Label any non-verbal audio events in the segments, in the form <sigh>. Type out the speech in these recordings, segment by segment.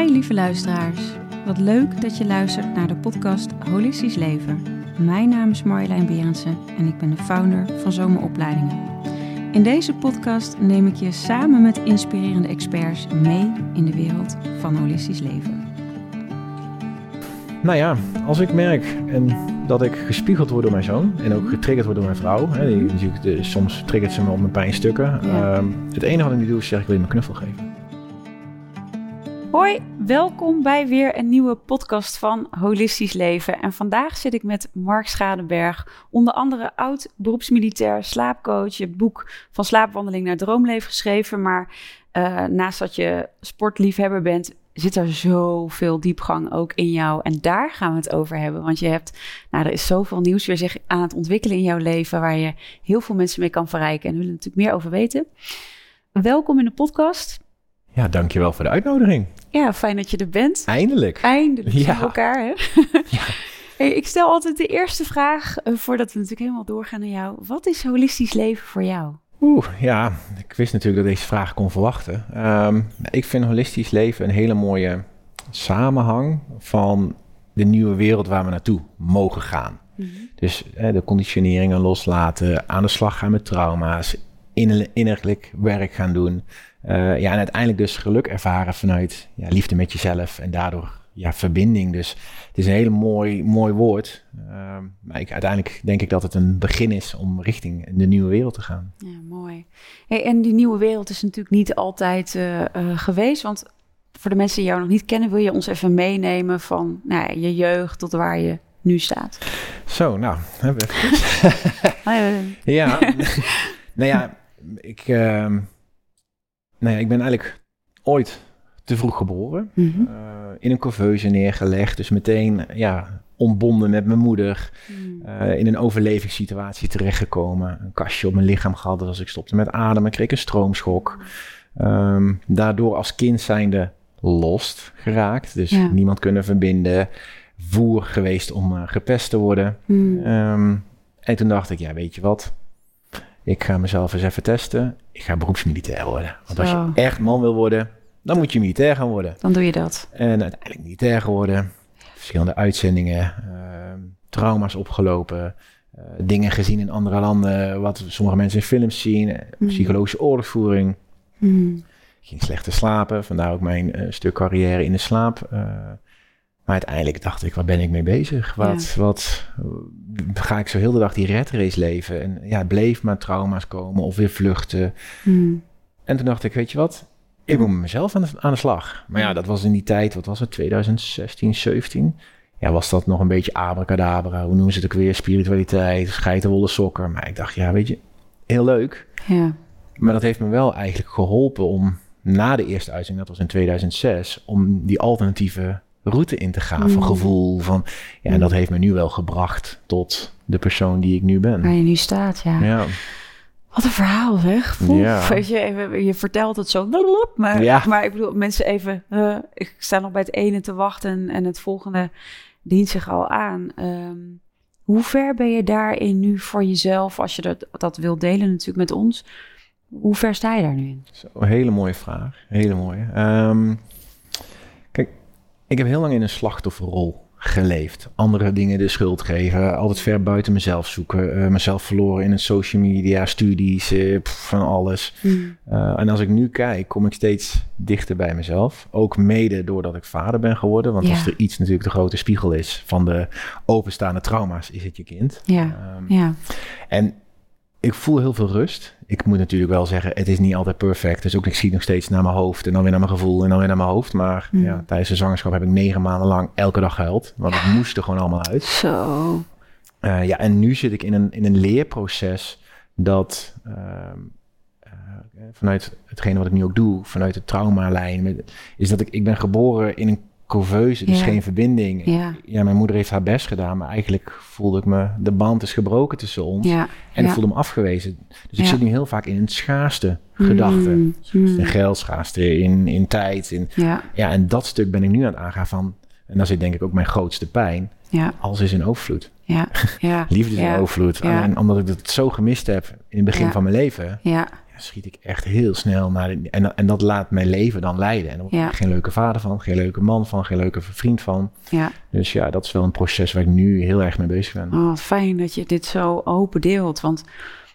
Hi lieve luisteraars. Wat leuk dat je luistert naar de podcast Holistisch Leven. Mijn naam is Marjolein Berensen en ik ben de founder van Zomeropleidingen. In deze podcast neem ik je samen met inspirerende experts mee in de wereld van holistisch leven. Nou ja, als ik merk en dat ik gespiegeld word door mijn zoon en ook getriggerd word door mijn vrouw. Hè, die, natuurlijk, de- soms triggert ze me op mijn pijnstukken. Ja. Ehm, het enige wat ik nu doe is zeggen, ik wil je mijn knuffel geven. Hoi, welkom bij weer een nieuwe podcast van Holistisch Leven. En vandaag zit ik met Mark Schadenberg, onder andere oud beroepsmilitair, slaapcoach. Je hebt boek van slaapwandeling naar droomleven geschreven. Maar eh, naast dat je sportliefhebber bent, zit er zoveel diepgang ook in jou. En daar gaan we het over hebben. Want je hebt, nou, er is zoveel nieuws weer zich aan het ontwikkelen in jouw leven, waar je heel veel mensen mee kan verrijken. En willen natuurlijk meer over weten. Welkom in de podcast. Ja, dankjewel voor de uitnodiging. Ja, fijn dat je er bent. Eindelijk. Eindelijk Ja. elkaar, hè? <laughs> Ja. Hey, ik stel altijd de eerste vraag, eh, voordat we natuurlijk helemaal doorgaan naar jou. Wat is holistisch leven voor jou? Oeh, ja, ik wist natuurlijk dat deze vraag kon verwachten. Ehm, ik vind holistisch leven een hele mooie samenhang van de nieuwe wereld waar we naartoe mogen gaan. Dus eh, de conditioneringen loslaten, aan de slag gaan met trauma's, inner- innerlijk werk gaan doen. Eh, ja, en uiteindelijk dus geluk ervaren vanuit ja, liefde met jezelf en daardoor ja, verbinding. Dus het is een hele mooi, mooi woord. Ehm, maar ik, uiteindelijk denk ik dat het een begin is om richting de nieuwe wereld te gaan. Ja, mooi. Hey, en die nieuwe wereld is natuurlijk niet altijd eh, eh, geweest. Want voor de mensen die jou nog niet kennen, wil je ons even meenemen van nou, je jeugd tot waar je nu staat. Zo, nou, hebben we <laughs> ja, Ja, <laughs> nou ja, ik, ehm, nou ja, ik ben eigenlijk ooit te vroeg geboren. mhm. Eh, in een couveuse neergelegd, dus meteen ja, ontbonden met mijn moeder. Mm. eh, in een overlevingssituatie terechtgekomen. Een kastje op mijn lichaam gehad, dus als ik stopte met ademen, kreeg ik een stroomschok. Ehm, daardoor als kind zijnde lost geraakt, dus Ja. niemand kunnen verbinden. Voer geweest om eh, gepest te worden. Mm. Ehm, en toen dacht ik, ja, weet je wat? Ik ga mezelf eens even testen. Ik ga beroepsmilitair worden. Want als je echt man wil worden, dan moet je militair gaan worden. Dan doe je dat. En uiteindelijk militair geworden. Verschillende uitzendingen, ehm, trauma's opgelopen. eh, dingen gezien in andere landen, wat sommige mensen in films zien. eh, Mm. Psychologische oorlogsvoering. Mm. Ging slecht te slapen, vandaar ook mijn eh, stuk carrière in de slaap. Maar uiteindelijk dacht ik, waar ben ik mee bezig? Wat, wat ga ik zo heel de dag die red race leven? En ja, bleef maar trauma's komen of weer vluchten. Mm. En toen dacht ik, weet je wat? Ik moet met mezelf aan de, aan de slag. Maar ja, dat was in die tijd, wat was het, 2016, 17? Ja, was dat nog een beetje abracadabra, hoe noemen ze het ook weer? Spiritualiteit, geitenwolle sokken. Maar ik dacht, ja, weet je, heel leuk. Ja. Maar dat heeft me wel eigenlijk geholpen om na de eerste uitzending, dat was in 2006, om die alternatieve route in te gaan van Mm. gevoel. Van, ja, en dat heeft me nu wel gebracht tot de persoon die ik nu ben. Waar je nu staat, ja. Ja, Wat een verhaal zeg. Ja. Weet je, even, je vertelt het zo. Maar, Ja. maar ik bedoel, mensen even... ik sta nog bij het ene te wachten en, het volgende dient zich al aan. Ehm, hoe ver ben je daarin nu voor jezelf, als je dat, dat wilt delen natuurlijk met ons? Hoe ver sta je daar nu in? Zo, een hele mooie vraag. Hele mooie. Ehm, ik heb heel lang in een slachtofferrol geleefd. Andere dingen de schuld geven. Altijd ver buiten mezelf zoeken. eh, mezelf verloren in het social media, studies, eh, pff, van alles. Eh, en als ik nu kijk, kom ik steeds dichter bij mezelf. Ook mede doordat ik vader ben geworden. Want Ja. als er iets natuurlijk de grote spiegel is van de openstaande trauma's, is het je kind. Ja, Ehm, ja. en ik voel heel veel rust. Ik moet natuurlijk wel zeggen, het is niet altijd perfect. Dus ook ik zie nog steeds naar mijn hoofd en dan weer naar mijn gevoel en dan weer naar mijn hoofd. Maar Mm. ja, tijdens de zwangerschap heb ik negen maanden lang elke dag gehuild. Want het moest er gewoon allemaal uit. Zo. Eh, ja, en nu zit ik in een, in een leerproces dat ehm, eh, vanuit hetgene wat ik nu ook doe, vanuit de traumalijn, is dat ik, ik ben geboren in een couveuse, dus Ja. geen verbinding. Ja, Ja, mijn moeder heeft haar best gedaan, maar eigenlijk voelde ik me, de band is gebroken tussen ons. ja. En ik voelde me afgewezen. Dus ik zit nu heel vaak in een schaarste gedachte. Mm, mm. In geld, schaarste, in, in tijd. In, Ja, ja, en dat stuk ben ik nu aan het aangaan van... En daar zit denk ik ook mijn grootste pijn. ja, Alles is in overvloed. ja, ja. <laughs> Liefde is in overvloed. Ja. En omdat ik dat zo gemist heb in het begin van mijn leven... Ja, schiet ik echt heel snel naar... De, en, en dat laat mijn leven dan leiden. En dan word ik geen leuke vader van, geen leuke man van, geen leuke vriend van. Ja. Dus ja, dat is wel een proces waar ik nu heel erg mee bezig ben. Oh, fijn dat je dit zo open deelt, want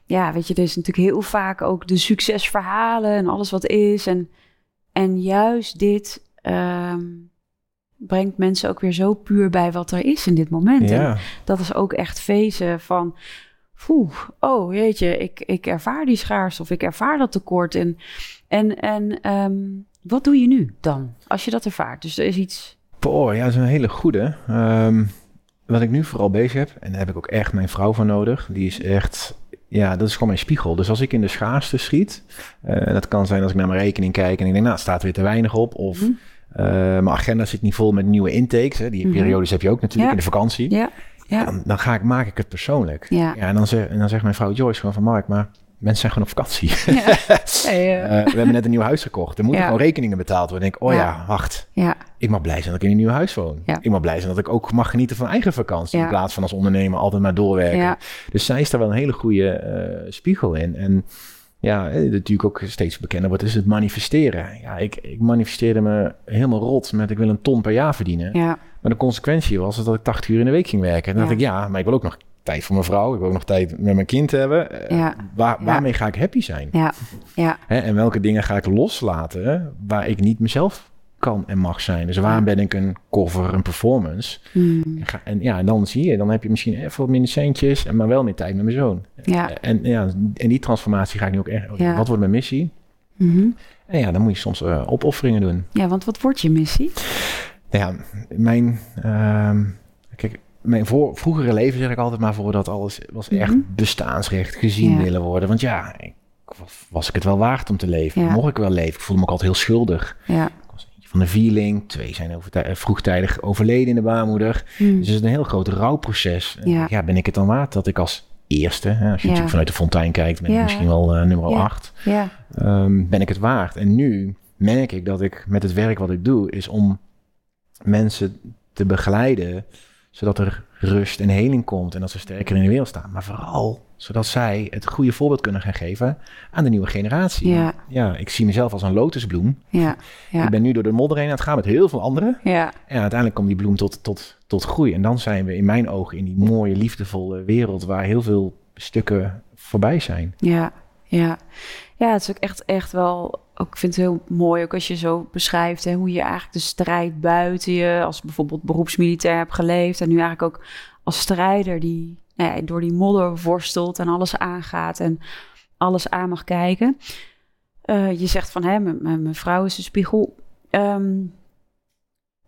ja, weet je, er is natuurlijk heel vaak ook de succesverhalen en alles wat is. En, en juist dit ehm, brengt mensen ook weer zo puur bij wat er is in dit moment. Ja. En dat is ook echt fezen van, oeh, oh jeetje, ik, ik ervaar die schaars of ik ervaar dat tekort. En, en, en ehm, wat doe je nu dan, als je dat ervaart? Dus er is iets... Boah, ja, dat is een hele goede. Um, wat ik nu vooral bezig heb, en daar heb ik ook echt mijn vrouw voor nodig, die is echt ja, dat is gewoon mijn spiegel. Dus als ik in de schaarste schiet, uh, dat kan zijn als ik naar mijn rekening kijk en ik denk, nou, het staat weer te weinig op. Of mm. uh, mijn agenda zit niet vol met nieuwe intakes. Hè. Die mm -hmm. periodes heb je ook natuurlijk ja. in de vakantie. Ja. Ja. Dan, dan, ga ik, maak ik het persoonlijk. Ja. ja en, dan zeg, en dan zegt mijn vrouw Joyce gewoon van Mark, maar mensen zijn gewoon op vakantie. Ja. Hey, uh. uh, we hebben net een nieuw huis gekocht. Er moeten ja. gewoon rekeningen betaald worden. denk ik, oh ja, ja wacht. Ja. Ik mag blij zijn dat ik in een nieuw huis woon. Ik mag blij zijn dat ik ook mag genieten van eigen vakantie. In plaats van als ondernemer altijd maar doorwerken. Dus zij is daar wel een hele goede uh, spiegel in. En ja, natuurlijk ook steeds bekender wordt, is het manifesteren. Ja, ik, ik manifesteerde me helemaal rot met ik wil een ton per jaar verdienen. Ja. Maar de consequentie was dat ik 80 uur in de week ging werken. En dan dacht ik, ja, maar ik wil ook nog tijd voor mijn vrouw. Ik wil ook nog tijd met mijn kind hebben. Ja. Waar, waarmee ga ik happy zijn? Ja. Ja. Hè, en welke dingen ga ik loslaten waar ik niet mezelf kan en mag zijn? Dus waarom ben ik een cover, een performance? Mm. En, ga, en, ja, en dan zie je, dan heb je misschien even wat minder centjes, en maar wel meer tijd met mijn zoon. Ja. En, ja, en die transformatie ga ik nu ook echt. Ja. Wat wordt mijn missie? Mm -hmm. En ja, dan moet je soms uh, opofferingen doen. Ja, want wat wordt je missie? Ja, mijn. Uh, kijk, mijn voor, vroegere leven zeg ik altijd maar voor dat alles was echt mm -hmm. bestaansrecht gezien Ja. willen worden. Want ja, ik, was ik het wel waard om te leven? Ja. Mocht ik wel leven? Ik voelde me ook altijd heel schuldig. Ja. Van de vierling. Twee zijn over, vroegtijdig overleden in de baarmoeder. Mm. Dus het is een heel groot rouwproces. Ja. ja, ben ik het dan waard dat ik als eerste, hè, als je Ja. natuurlijk vanuit de fontein kijkt, ben ik misschien wel uh, nummer Ja. acht. Ja. Um, ben ik het waard? En nu merk ik dat ik met het werk wat ik doe, is om mensen te begeleiden, zodat er rust en heling komt en dat ze sterker in de wereld staan. Maar vooral zodat zij het goede voorbeeld kunnen gaan geven aan de nieuwe generatie. Ja. ja ik zie mezelf als een lotusbloem. Ja. Ja. Ik ben nu door de modder heen aan het gaan met heel veel anderen. Ja. En uiteindelijk komt die bloem tot, tot, tot groei. En dan zijn we in mijn ogen in die mooie, liefdevolle wereld waar heel veel stukken voorbij zijn. Ja, ja. Ja, het is ook echt, echt wel... Ook, ik vind het heel mooi ook als je zo beschrijft... Hè, hoe je eigenlijk de strijd buiten je... als bijvoorbeeld beroepsmilitair hebt geleefd... en nu eigenlijk ook als strijder die nou ja, door die modder worstelt... en alles aangaat en alles aan mag kijken. Uh, je zegt van, hè, mijn vrouw is een spiegel... Um,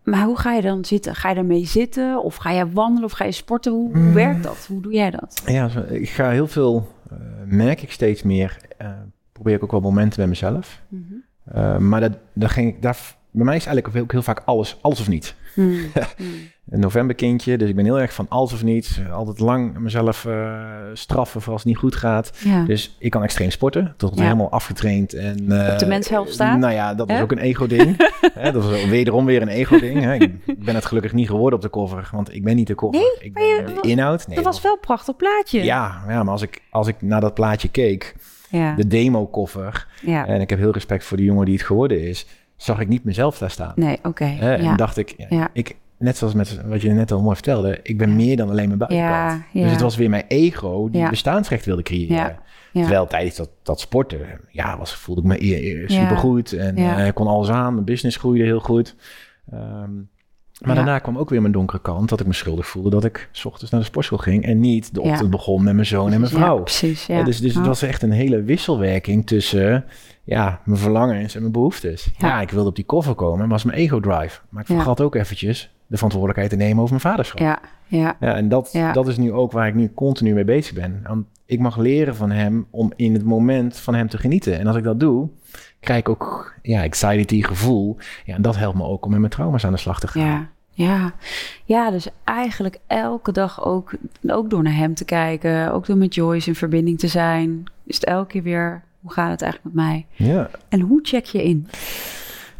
maar hoe ga je dan zitten? Ga je daarmee zitten? Of ga je wandelen? Of ga je sporten? Hoe, hoe werkt dat? Hoe doe jij dat? Ja, ik ga heel veel... Uh, merk ik steeds meer... Uh, probeer ik ook wel momenten bij mezelf. Mhm. Mm -hmm. maar dat, dat ging ik, daar, bij mij is eigenlijk ook heel vaak alles, alles of niet. Mm. <laughs> een novemberkindje, dus ik ben heel erg van alles of niet. Altijd lang mezelf uh, straffen voor als het niet goed gaat. Ja. Dus ik kan extreem sporten, tot Ja. helemaal afgetraind. En, uh, Op de menshelft staan? Nou ja, dat is ook een ego-ding. <laughs> Dat is wederom weer een ego-ding. Ik ben het gelukkig niet geworden op de cover, want ik ben niet de cover. Nee, ik ben je- de inhoud. Nee, dat was wel een prachtig plaatje. Ja, ja, maar als ik, als ik naar dat plaatje keek, Ja. de demo-koffer, ja. en ik heb heel respect voor de jongen die het geworden is, zag ik niet mezelf daar staan. Nee, oké. Ja. En dacht ik, ja, Ja. ik, net zoals met wat je net al mooi vertelde, ik ben meer dan alleen mijn buitenkant. Ja, ja. Dus het was weer mijn ego die Ja. bestaansrecht wilde creëren. Ja, ja. Terwijl tijdens dat, dat sporten, ja, was, voelde ik me e- e- Ja. supergoed. En Ja. eh, kon alles aan, mijn business groeide heel goed. Ehm, maar Ja. daarna kwam ook weer mijn donkere kant, dat ik me schuldig voelde dat ik s ochtends naar de sportschool ging en niet de Ja. ochtend begon met mijn zoon en mijn Ja, vrouw. precies. Ja. Ja, dus dus Ja. het was echt een hele wisselwerking tussen ja, mijn verlangens en mijn behoeftes. Ja. Ja, ik wilde op die koffer komen, was mijn ego-drive. Maar ik Ja. vergat ook eventjes de verantwoordelijkheid te nemen over mijn vaderschap. Ja, ja, ja, en dat, dat is nu ook waar ik nu continu mee bezig ben. Want ik mag leren van hem om in het moment van hem te genieten. En als ik dat doe, krijg ik ook ja, anxiety, gevoel. Ja, en dat helpt me ook om met mijn trauma's aan de slag te gaan. ja. Ja, ja, dus eigenlijk elke dag ook, ook door naar hem te kijken, ook door met Joyce in verbinding te zijn, is het elke keer weer, hoe gaat het eigenlijk met mij? Ja. En hoe check je in?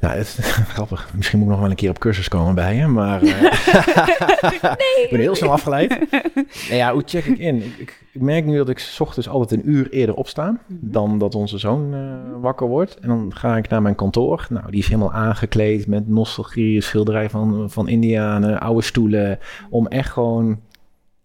Nou, het is <laughs> grappig. Misschien moet ik nog wel een keer op cursus komen bij je, maar uh, <laughs> nee. <laughs> ik ben heel snel afgeleid. nou ja, hoe check ik in? Ik, ik, ik, merk nu dat ik s ochtends altijd een uur eerder opsta mm -hmm. dan dat onze zoon uh, wakker wordt. En dan ga ik naar mijn kantoor. Nou, die is helemaal aangekleed met nostalgie, schilderij van, van Indianen, oude stoelen. Om echt gewoon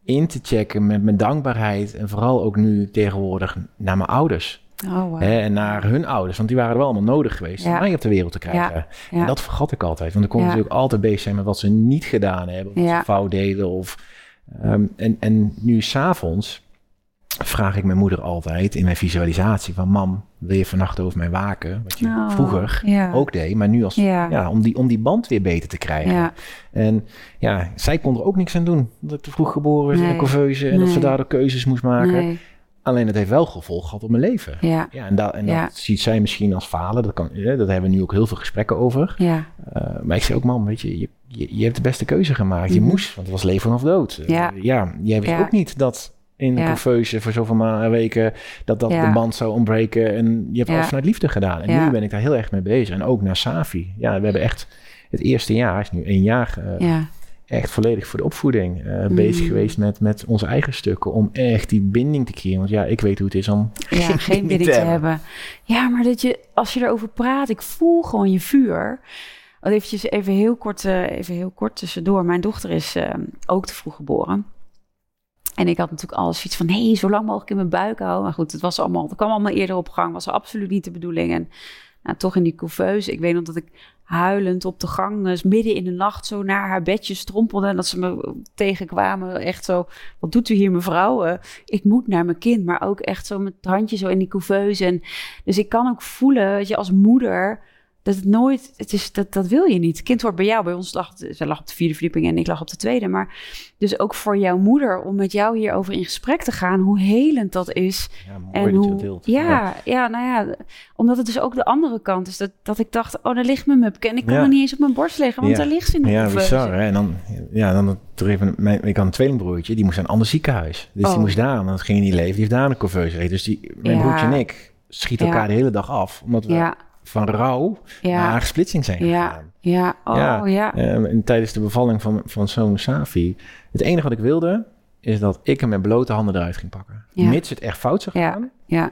in te checken met mijn dankbaarheid. En vooral ook nu tegenwoordig naar mijn ouders. Oh, wow. Hè, en naar hun ouders, want die waren er wel allemaal nodig geweest om mij op de wereld te krijgen. En dat vergat ik altijd, want ik kon Ja. natuurlijk altijd bezig zijn met wat ze niet gedaan hebben, wat Ja. ze fout deden. Of, ehm, en, en nu s'avonds vraag ik mijn moeder altijd in mijn visualisatie van... mam, wil je vannacht over mij waken? Wat je Oh, vroeger ook deed, maar nu als, Ja. ja. om, die, om die band weer beter te krijgen. En ja, zij kon er ook niks aan doen. Dat ik te vroeg geboren in Nee. en dat ze daardoor keuzes moest maken. Nee. Alleen het heeft wel gevolg gehad op mijn leven. Ja. Ja, en, dat, en dat ziet zij misschien als falen. Dat, kan, dat hebben we nu ook heel veel gesprekken over. Ja. Uh, maar ik zeg ook, man, weet je, je, je, hebt de beste keuze gemaakt. Je Mhm. moest, want het was leven of dood. Uh, Ja. ja, jij wist ook niet dat in Ja. een couveuse voor zoveel ma- weken... dat dat Ja. de band zou ontbreken. En je hebt Ja. alles vanuit liefde gedaan. En Ja. nu ben ik daar heel erg mee bezig. En ook naar Safi. Ja, we hebben echt... Het eerste jaar, is nu één jaar... uh, Ja. Echt volledig voor de opvoeding uh, Mm. bezig geweest met, met onze eigen stukken. Om echt die binding te creëren. Want ja, ik weet hoe het is om Ja, <laughs> geen binding te hebben. Ja, maar dat je, als je erover praat, ik voel gewoon je vuur. Want eventjes even heel kort, uh, even heel kort tussendoor. Mijn dochter is uh, ook te vroeg geboren. En ik had natuurlijk alles zoiets van, nee, zo lang mogelijk in mijn buik houden. Maar goed, het, was allemaal, het kwam allemaal eerder op gang. Was absoluut niet de bedoeling. En nou, toch in die couveuse. Ik weet nog dat ik huilend op de gang, dus midden in de nacht, zo naar haar bedje strompelde. En dat ze me tegenkwamen. Echt zo, wat doet u hier mevrouw? Uh, ik moet naar mijn kind. Maar ook echt zo met het handje zo in die couveuse. En, dus ik kan ook voelen, dat je als moeder dat het nooit, het is, dat, dat wil je niet. Het kind hoort bij jou. Bij ons lag, zij lag op de vierde verdieping en ik lag op de tweede. Maar dus ook voor jouw moeder om met jou hierover in gesprek te gaan, hoe helend dat is. Ja, mooi en dat hoe, dat. Ja, ja, ja, nou ja, omdat het dus ook de andere kant is. Dat, dat ik dacht, oh, daar ligt mijn mupke. En ik kon Ja. er niet eens op mijn borst liggen, want daar ligt ze in de Ja, bizar. Hè? En dan, ja, dan even, mijn, ik had een tweelingbroertje, die moest naar een ander ziekenhuis. Dus Oh. die moest daar, en dat ging niet leven. Die heeft daar een couveuse. Dus die, mijn broertje en ik schieten elkaar de hele dag af. Omdat we Ja, van rouw ja, naar splitsing zijn ja, gegaan. ja, oh ja. Ja. Eh, en tijdens de bevalling van, van zo'n Safi. Het enige wat ik wilde, is dat ik hem met blote handen eruit ging pakken. Ja. Mits het echt fout zou gaan. ja.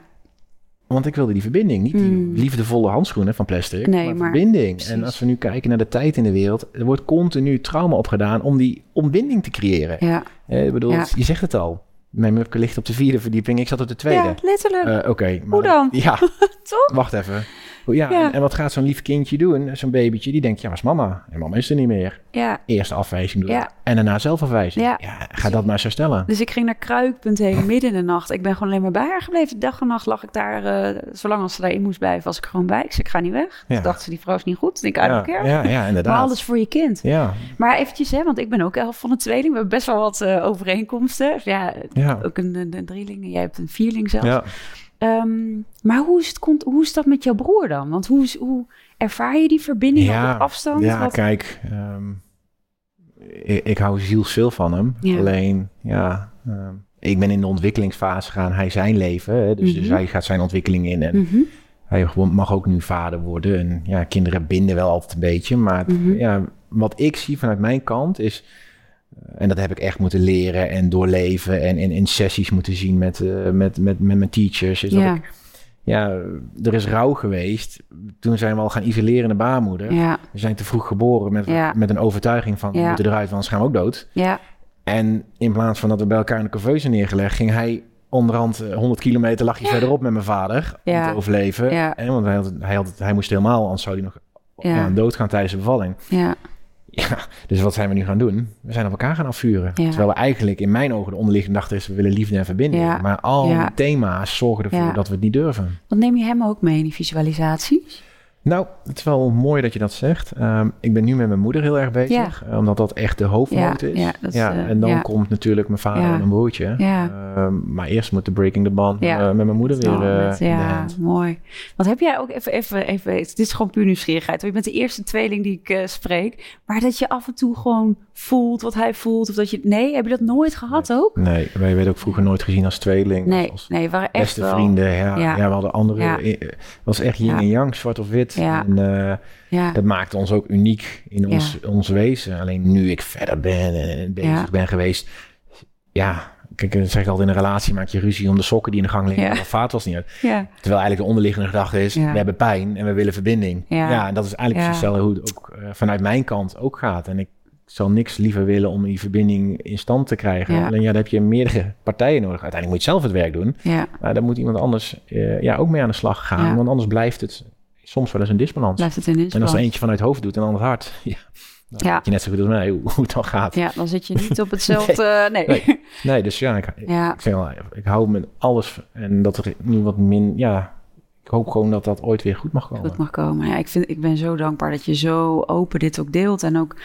Want ik wilde die verbinding, niet die Mm. liefdevolle handschoenen van plastic, Nee, maar, maar- verbinding. precies. En als we nu kijken naar de tijd in de wereld, er wordt continu trauma opgedaan om die ontbinding te creëren. ja. Eh, ik bedoel, je zegt het al. Mijn mupke ligt op de vierde verdieping, ik zat op de tweede. Ja, letterlijk. Eh, Oké. Hoe dan? Ja, <laughs> Toch? wacht even. Ja, Ja. En, en wat gaat zo'n lief kindje doen? Zo'n babytje, die denkt, ja, waar is mama? En mama is er niet meer. Ja. Eerste afwijzing doen. Ja. En daarna zelfafwijzing. Ja. Ja. ga dat maar zo stellen. Dus ik ging naar Kruikpunt heen <laughs> midden in de nacht. Ik ben gewoon alleen maar bij haar gebleven. Dag en nacht lag ik daar. eh, zolang als ze daarin moest blijven, was ik gewoon bij. Ik zei, ik ga niet weg. Ja. Toen dacht ze, die vrouw is niet goed. Ik uit ja, elkaar. ja, ja, Maar inderdaad. alles voor je kind. Ja, Maar eventjes, hè, want ik ben ook elf van een tweeling. We hebben best wel wat eh, overeenkomsten. Ja, ook een, een, een drieling jij hebt een vierling zelfs. ja. Ehm, maar hoe is, het, hoe is dat met jouw broer dan? Want hoe, is, hoe ervaar je die verbinding Ja, op afstand? Ja, Wat- kijk, ehm, ik, ik hou zielsveel van hem. Ja. Alleen, ja, ehm, ik ben in de ontwikkelingsfase gaan. Hij zijn leven, hè, dus, dus Mhm. hij gaat zijn ontwikkeling in. En Mhm, hij mag ook nu vader worden. En ja, kinderen binden wel altijd een beetje. Maar Mhm. ja, wat ik zie vanuit mijn kant is... eh, En dat heb ik echt moeten leren en doorleven. En in, in sessies moeten zien met, eh, met, met, met mijn teachers. Is Ja. dat ik, ja, er is rouw geweest. Toen zijn we al gaan isoleren in de baarmoeder. ja, We zijn te vroeg geboren met, Ja. met een overtuiging van... we moeten eruit, want anders gaan we ook dood. ja, En in plaats van dat we bij elkaar in de couveuse neergelegd... ging hij onderhand eh, 100 kilometer lag hij verderop met mijn vader... om te overleven. Ja. En, want hij, had, hij, had, hij moest helemaal... anders zou hij nog ja, doodgaan tijdens de bevalling. ja, Ja, dus wat zijn we nu gaan doen? We zijn op elkaar gaan afvuren. Ja. Terwijl we eigenlijk in mijn ogen de onderliggende gedachte is... we willen liefde en verbinding. Ja. Maar al die thema's zorgen ervoor dat we het niet durven. Dan neem je hem ook mee in die visualisatie. Nou, het is wel mooi dat je dat zegt. Ehm, ik ben nu met mijn moeder heel erg bezig, eh, omdat dat echt de hoofdmoot Ja, is. ja, is, eh, en dan ja. komt natuurlijk mijn vader en mijn broertje. Ehm, maar eerst moet de breaking the band eh, met mijn moeder weer met- ja, mooi. Want heb jij ook even, even, even, dit is gewoon puur nieuwsgierigheid. hoor. Je bent de eerste tweeling die ik spreek. Maar dat je af en toe gewoon voelt wat hij voelt. Of dat je, nee, heb je dat nooit gehad ook? Nee, wij werden ook vroeger nooit gezien als tweeling. Nee, als nee, we waren echt beste wel... vrienden. Ja, Ja. ja. we hadden andere... Ja. Het was echt yin en yang, zwart of wit. En eh, Ja. dat maakt ons ook uniek in ons, ons wezen. Alleen nu ik verder ben en bezig ben geweest, ja, kijk, ik zeg altijd in een relatie maak je ruzie om de sokken die in de gang liggen. Ja. Vaat was niet uit. ja. Terwijl eigenlijk de onderliggende gedachte is, Ja. we hebben pijn en we willen verbinding. Ja. En dat is eigenlijk precies hetzelfde hoe het ook eh, vanuit mijn kant ook gaat. En ik zal niks liever willen om die verbinding in stand te krijgen. Ja. Alleen ja, dan heb je meerdere partijen nodig. Uiteindelijk moet je zelf het werk doen. ja. Maar dan moet iemand anders eh, ja, ook mee aan de slag gaan. Ja. Want anders blijft het soms wel eens een disbalans. Blijft het in En als er disbalans. eentje vanuit het hoofd doet en dan het hart, <laughs> ja, dan Ja. je net zo goed als mij hoe, hoe het dan gaat. Ja, dan zit je niet op <laughs> hetzelfde... Nee. Nee. Nee, dus ja, ik, Ja. ik, zeg wel, ik hou met alles en dat er nu wat min, ja, ik hoop gewoon dat dat ooit weer goed mag komen. goed mag komen. Ja, ik, vind, ik ben zo dankbaar dat je zo open dit ook deelt. En ook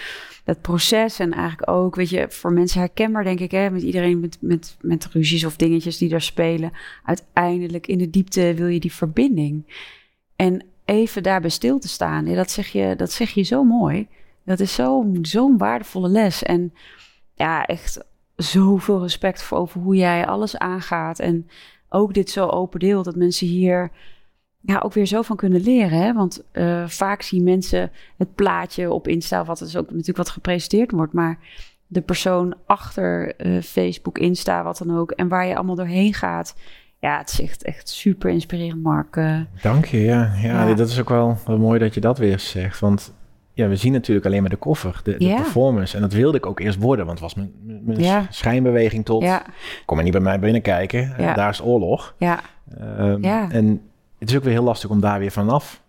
dat proces en eigenlijk ook, weet je, voor mensen herkenbaar denk ik, hè, met iedereen met, met, met ruzies of dingetjes die daar spelen. Uiteindelijk in de diepte wil je die verbinding. En even daarbij stil te staan, ja, dat, zeg je, dat zeg je zo mooi. Dat is zo'n zo'n waardevolle les. En ja, echt zoveel respect voor over hoe jij alles aangaat. En ook dit zo open deelt, dat mensen hier ja, ook weer zo van kunnen leren. Hè? Want eh, vaak zien mensen het plaatje op Insta, wat is ook natuurlijk wat gepresenteerd wordt, maar de persoon achter eh, Facebook, Insta, wat dan ook, en waar je allemaal doorheen gaat. Ja, het is echt, echt super inspirerend, Mark. Eh, Dank je, ja. ja. Ja. Dat is ook wel, wel mooi dat je dat weer zegt. Want ja, we zien natuurlijk alleen maar de koffer, de, de performance. En dat wilde ik ook eerst worden, want het was mijn, mijn- schijnbeweging tot... ja, Kom maar niet bij mij binnenkijken, Ja. daar is oorlog. ja, Ja. En het is ook weer heel lastig om daar weer vanaf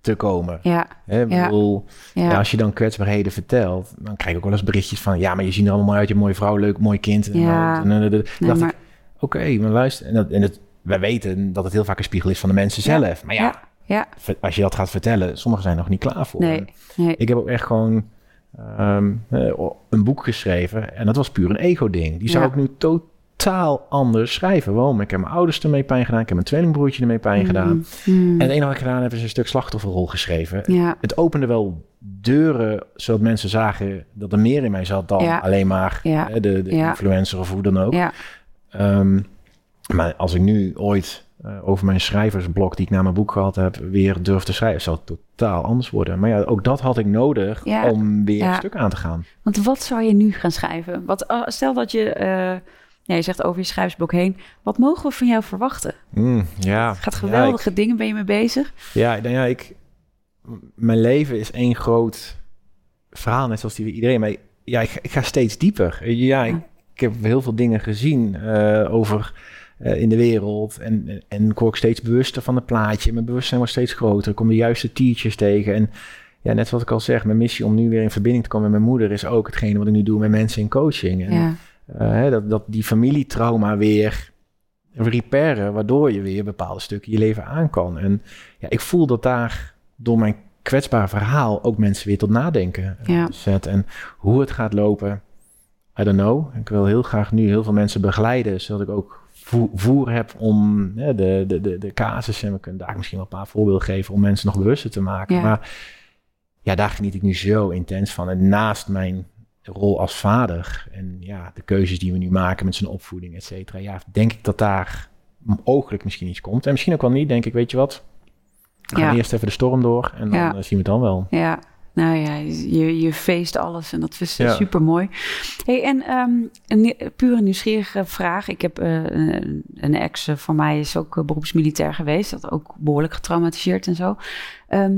te komen. ja, Hè, bedoel, ja, ja, als je dan kwetsbaarheden vertelt, dan krijg ik ook wel eens berichtjes van... ja, maar je ziet er allemaal mooi uit, je mooie vrouw, leuk, mooi kind. En Ja. en Nee, dacht maar, ik, oké, maar luister... En, dat, en het, wij weten dat het heel vaak een spiegel is van de mensen Ja. zelf. Maar ja, Ja. als je dat gaat vertellen, sommigen zijn nog niet klaar voor. nee, Ik heb ook echt gewoon ehm, eh, een boek geschreven en dat was puur een ego-ding. Die zou ik nu totaal anders schrijven. Waarom? Ik heb mijn ouders ermee pijn gedaan, ik heb mijn tweelingbroertje ermee pijn gedaan. Mm, mm, En het enige wat ik gedaan heb is een stuk slachtofferrol geschreven. ja, Het opende wel deuren, zodat mensen zagen dat er meer in mij zat dan Ja. alleen maar Ja. eh, de, de influencer of hoe dan ook. ja, Ehm, maar als ik nu ooit eh, over mijn schrijversblok die ik na mijn boek gehad heb, weer durf te schrijven, zou het totaal anders worden. Maar ja, ook dat had ik nodig om weer een stuk aan te gaan. Want wat zou je nu gaan schrijven? Wat, ah, stel dat je, eh, ja, je zegt over je schrijversblok heen. Wat mogen we van jou verwachten? Mm, ja. Het gaat Ja, geweldige dingen, ben je mee bezig? Ja, nou ja, ik, mijn leven is één groot verhaal, net zoals die iedereen. Maar ja, ik, ik ga steeds dieper. Ja, ik, Ja. ik heb heel veel dingen gezien eh, over eh, in de wereld. En, en, ik word steeds bewuster van het plaatje. Mijn bewustzijn wordt steeds groter. Ik kom de juiste teachers tegen. En ja, net wat ik al zeg, mijn missie om nu weer in verbinding te komen met mijn moeder is ook hetgene wat ik nu doe met mensen in coaching. En, Ja, eh, dat, dat die familietrauma weer repairen, waardoor je weer bepaalde stukken je leven aan kan. En ja, ik voel dat daar door mijn kwetsbaar verhaal ook mensen weer tot nadenken eh, Ja. zet. En hoe het gaat lopen, I don't know. Ik wil heel graag nu heel veel mensen begeleiden, zodat ik ook vo- voer heb om hè, de, de, de, de casus, en we kunnen daar misschien wel een paar voorbeelden geven om mensen nog bewuster te maken. Ja. Maar ja, daar geniet ik nu zo intens van. En naast mijn rol als vader en ja, de keuzes die we nu maken met zijn opvoeding, et cetera, ja, denk ik dat daar mogelijk misschien iets komt. En misschien ook wel niet, denk ik, weet je wat? We gaan Ja. eerst even de storm door en dan Ja. eh, zien we het dan wel. ja. Nou ja, je, je feest alles en dat is Ja. super mooi. Hey, en ehm, een pure nieuwsgierige vraag. Ik heb eh, een, een ex eh, van mij is ook eh, beroepsmilitair geweest. Dat ook behoorlijk getraumatiseerd en zo. Ehm,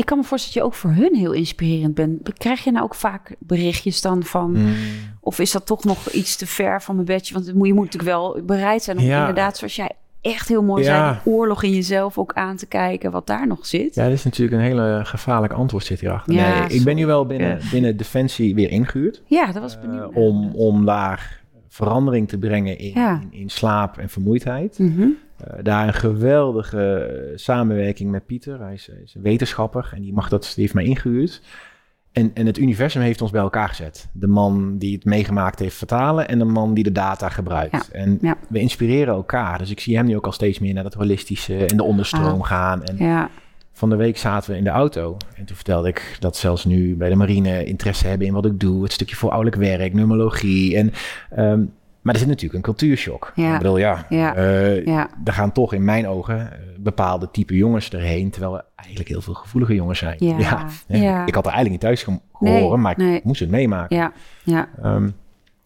ik kan me voorstellen dat je ook voor hun heel inspirerend bent. Krijg je nou ook vaak berichtjes dan van... Mm. Of is dat toch nog iets te ver van mijn bedje? Want je moet natuurlijk wel bereid zijn om Ja. inderdaad, zoals jij echt heel mooi Ja. die oorlog in jezelf ook aan te kijken, wat daar nog zit. Ja, dat is natuurlijk een hele gevaarlijk antwoord zit hierachter. Ja, nee, ik ben nu wel binnen, binnen Defensie weer ingehuurd. Ja, dat was eh, benieuwd. om, om daar verandering te brengen in, Ja. in, in slaap en vermoeidheid. Mhm. Eh, daar een geweldige eh, samenwerking met Pieter. Hij is, hij is een wetenschapper en die, mag dat, die heeft mij ingehuurd. En, en het universum heeft ons bij elkaar gezet. De man die het meegemaakt heeft vertalen en de man die de data gebruikt. En ja. we inspireren elkaar. Dus ik zie hem nu ook al steeds meer naar dat holistische en de onderstroom Ah. gaan. En Ja, van de week zaten we in de auto. En toen vertelde ik dat zelfs nu bij de marine interesse hebben in wat ik doe. Het stukje voorouderlijk werk, numerologie. En ehm, maar er zit natuurlijk een cultuurshock. Ja. Ik bedoel, ja, Ja. eh, Ja. er gaan toch in mijn ogen eh, bepaalde type jongens erheen, terwijl er eigenlijk heel veel gevoelige jongens zijn. Ja. <laughs> Ik had er eigenlijk niet thuis Nee, gehoord, maar ik nee. moest het meemaken. Ja. Ja.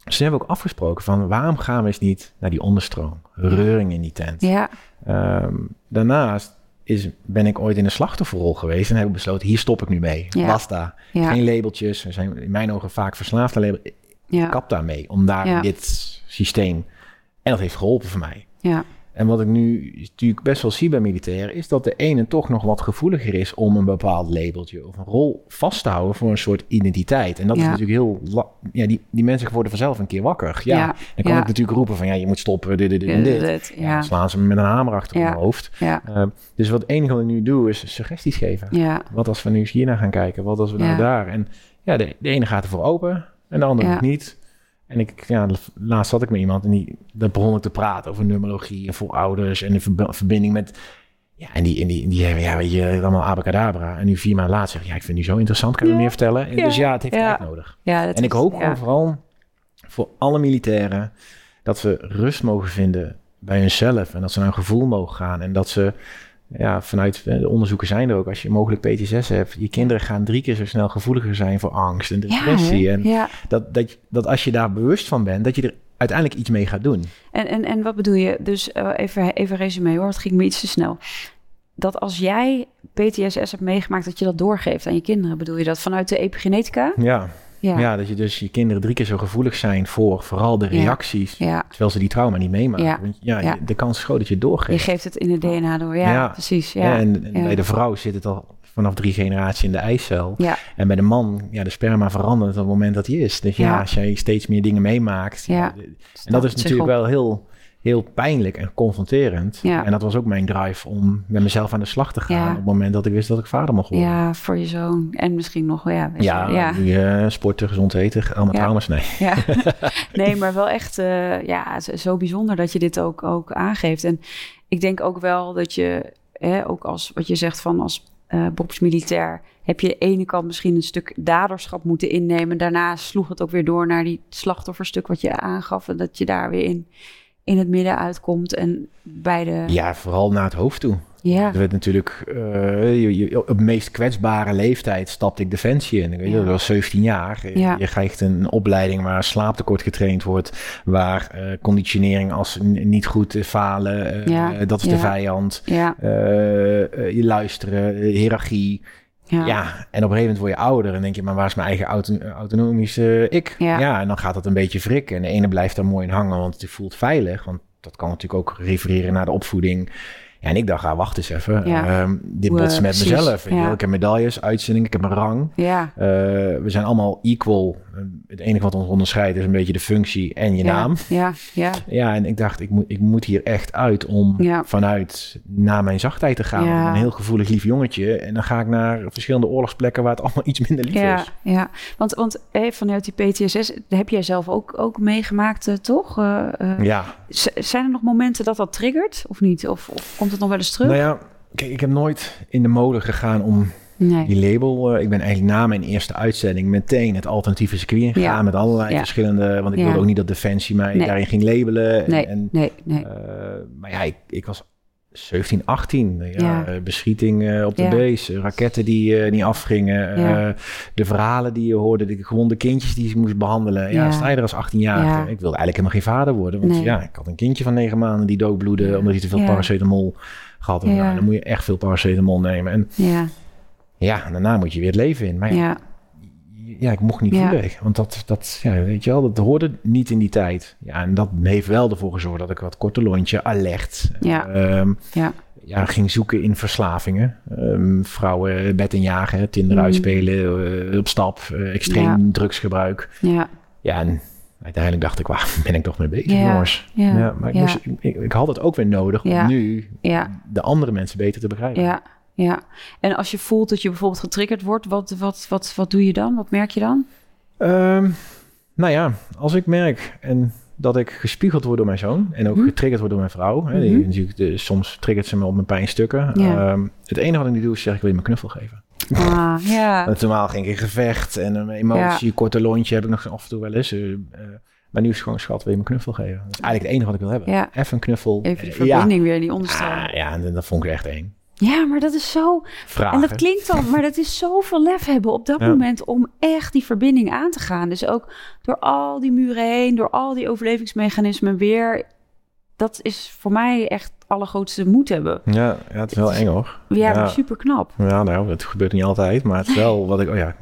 Dus toen hebben we ook afgesproken van waarom gaan we eens niet naar die onderstroom, reuring in die tent. Ja. Ehm, daarnaast is, ben ik ooit in een slachtofferrol geweest en heb ik besloten, hier stop ik nu mee. Ja. Basta. Ja. Geen labeltjes. We zijn in mijn ogen vaak verslaafd aan labels. Ik kap daarmee, om daar dit systeem. En dat heeft geholpen voor mij. Ja. En wat ik nu natuurlijk best wel zie bij militairen, is dat de ene toch nog wat gevoeliger is om een bepaald labeltje of een rol vast te houden voor een soort identiteit. En dat is natuurlijk heel. Ja, die, die mensen worden vanzelf een keer wakker. Ja, Ja, dan kan ja. ik natuurlijk roepen van ja, je moet stoppen, dit, dit, dit en dit. Ja, dan slaan ze me met een hamer achter mijn hoofd. Ja. Ehm, dus wat het enige wat ik nu doe is suggesties geven. Ja. Wat als we nu eens hiernaar gaan kijken? Wat als we nou Ja. daar? En ja, de, de ene gaat ervoor open en de andere niet. En ik, ja, laatst zat ik met iemand en die, daar begon ik te praten over numerologie en voorouders en de verb- verbinding met... Ja, en die, en die, die hebben, ja, weet je, allemaal abacadabra. En nu vier maanden later zeg ja, ik vind die zo interessant, kan je Ja. meer vertellen? En Ja. Dus ja, het heeft tijd nodig. Ja, dat En ik hoop vooral voor alle militairen dat ze rust mogen vinden bij hunzelf. En dat ze naar een gevoel mogen gaan. En dat ze, ja, vanuit eh, de onderzoeken zijn er ook, als je mogelijk PTSS hebt, je kinderen gaan drie keer zo snel gevoeliger zijn voor angst en depressie. en ja. dat, dat, dat als je daar bewust van bent, dat je er uiteindelijk iets mee gaat doen. En, en, en wat bedoel je? Dus eh, even, even resume hoor, het ging me iets te snel. Dat als jij PTSS hebt meegemaakt, dat je dat doorgeeft aan je kinderen. Bedoel je dat vanuit de epigenetica? Ja, Ja. ja. dat je dus je kinderen drie keer zo gevoelig zijn voor vooral de reacties, Ja. terwijl ze die trauma niet meemaken. Ja. Want ja, de kans is groot dat je het doorgeeft. Je geeft het in het DNA door. Ja, precies. Ja. En, bij de vrouw zit het al vanaf drie generaties in de eicel. Ja. En bij de man, ja, de sperma verandert op het moment dat hij is. Dus ja, als jij steeds meer dingen meemaakt. Ja. de- en dat is natuurlijk op. wel heel, heel pijnlijk en confronterend. Ja. En dat was ook mijn drive om met mezelf aan de slag te gaan. Ja. Op het moment dat ik wist dat ik vader mocht worden. Ja, voor je zoon. En misschien nog, ja. Ja, nu eh, sporten, gezond eten, allemaal trauma's, nee. Ja, <laughs> nee, maar wel echt eh, ja, zo- zo bijzonder dat je dit ook, ook aangeeft. En ik denk ook wel dat je, hè, ook als wat je zegt van als eh beroepsmilitair, heb je de ene kant misschien een stuk daderschap moeten innemen. Daarna sloeg het ook weer door naar die slachtofferstuk wat je aangaf. En dat je daar weer in, in het midden uitkomt. En bij de. Ja, vooral naar het hoofd toe. Ja, Er werd natuurlijk, eh, je, je- op de meest kwetsbare leeftijd stapte ik Defensie in. Ja. Dat was 17 jaar. Je- Ja. Je krijgt een opleiding waar slaaptekort getraind wordt, waar eh, conditionering als niet goed falen, eh, Ja. dat is de vijand. ja, je luisteren, hiërarchie. Ja. Ja. en op een gegeven moment word je ouder en denk je, maar waar is mijn eigen auto autonomische ik? Ja. en dan gaat dat een beetje wrikken. En de ene blijft daar mooi in hangen, want het voelt veilig. Want dat kan natuurlijk ook refereren naar de opvoeding. Ja, en ik dacht, ah, wacht eens even. Ja. Ehm, dit botst met precies. mezelf. Ik heb medailles, uitzendingen, ik heb een rang. ja. Eh, we zijn allemaal equal. Eh, Het enige wat ons onderscheidt is een beetje de functie en je ja, naam. Ja, ja, Ja, en ik dacht, ik moet, ik moet hier echt uit om Ja. vanuit naar mijn zachtheid te gaan. Ja. Een heel gevoelig lief jongetje. En dan ga ik naar verschillende oorlogsplekken waar het allemaal <laughs> iets minder lief is. ja. Want, want eh, vanuit die PTSS heb jij zelf ook, ook meegemaakt, eh, toch? Ja, zijn er nog momenten dat dat triggert of niet? Of, of komt het nog wel eens terug? nou ja, kijk, ik heb nooit in de mode gegaan om nee. die label. eh, ik ben eigenlijk na mijn eerste uitzending meteen het alternatieve circuit ingegaan. Ja. Met allerlei Ja. verschillende. Want ik wilde ook niet dat Defensie mij Nee. daarin ging labelen. En- Nee, En, nee, nee. eh, maar ja, ik, ik was 17, 18. Ja, Ja. eh, beschieting op de base. eh, raketten die niet afgingen. De verhalen die je hoorde. De gewonde kindjes die je moest behandelen. Ja, sta je er als 18-jarige. Ja. Ik wilde eigenlijk helemaal geen vader worden. Want ja, ik had een kindje van 9 maanden die doodbloedde. Omdat hij te veel paracetamol gehad. Nou, dan moet je echt veel paracetamol nemen. En Ja, ja, en daarna moet je weer het leven in. Maar ja, ja, ik mocht niet Ja. voelen. Want dat, dat, ja, weet je wel, dat hoorde niet in die tijd. Ja, en dat heeft wel ervoor gezorgd dat ik wat korte lontje, alert. Ja. ehm, ja, ja, ging zoeken in verslavingen. Ehm, vrouwen bed en jagen, Tinder Mm. uitspelen, eh, op stap, eh, extreem drugsgebruik. ja, Ja, en uiteindelijk dacht ik, waar ben ik toch mee bezig, jongens? ja, maar ik, moest, ik, ik had het ook weer nodig om nu ja, de andere mensen beter te begrijpen. ja, ja. En als je voelt dat je bijvoorbeeld getriggerd wordt, wat, wat, wat, wat doe je dan? Wat merk je dan? Ehm, nou ja, als ik merk en dat ik gespiegeld word door mijn zoon en ook Mhm. getriggerd word door mijn vrouw. Hè, die, Mhm. soms triggert ze me op mijn pijnstukken. Ja. Ehm, het enige wat ik nu doe is zeggen, ik wil je mijn knuffel geven. Ah, ja, <laughs> Want normaal ging ik in gevecht en een emotie, korte lontje heb ik nog af en toe wel eens. eh, Maar nu is het gewoon, schat, wil je me een knuffel geven? Dat is eigenlijk het enige wat ik wil hebben. Ja. Even een knuffel. Even de ja. verbinding weer, die onderstroom. Ah, ja, en dat vond ik echt eng. Ja, maar dat is zo... Vragen. En dat klinkt dan, maar dat is zoveel lef hebben op dat Ja. moment om echt die verbinding aan te gaan. Dus ook door al die muren heen, door al die overlevingsmechanismen weer. Dat is voor mij echt allergrootste moed hebben. Ja, ja, het is wel eng hoor. Ja, Ja. maar super knap. Ja, nou, dat gebeurt niet altijd. Maar het is wel wat ik... Oh ja,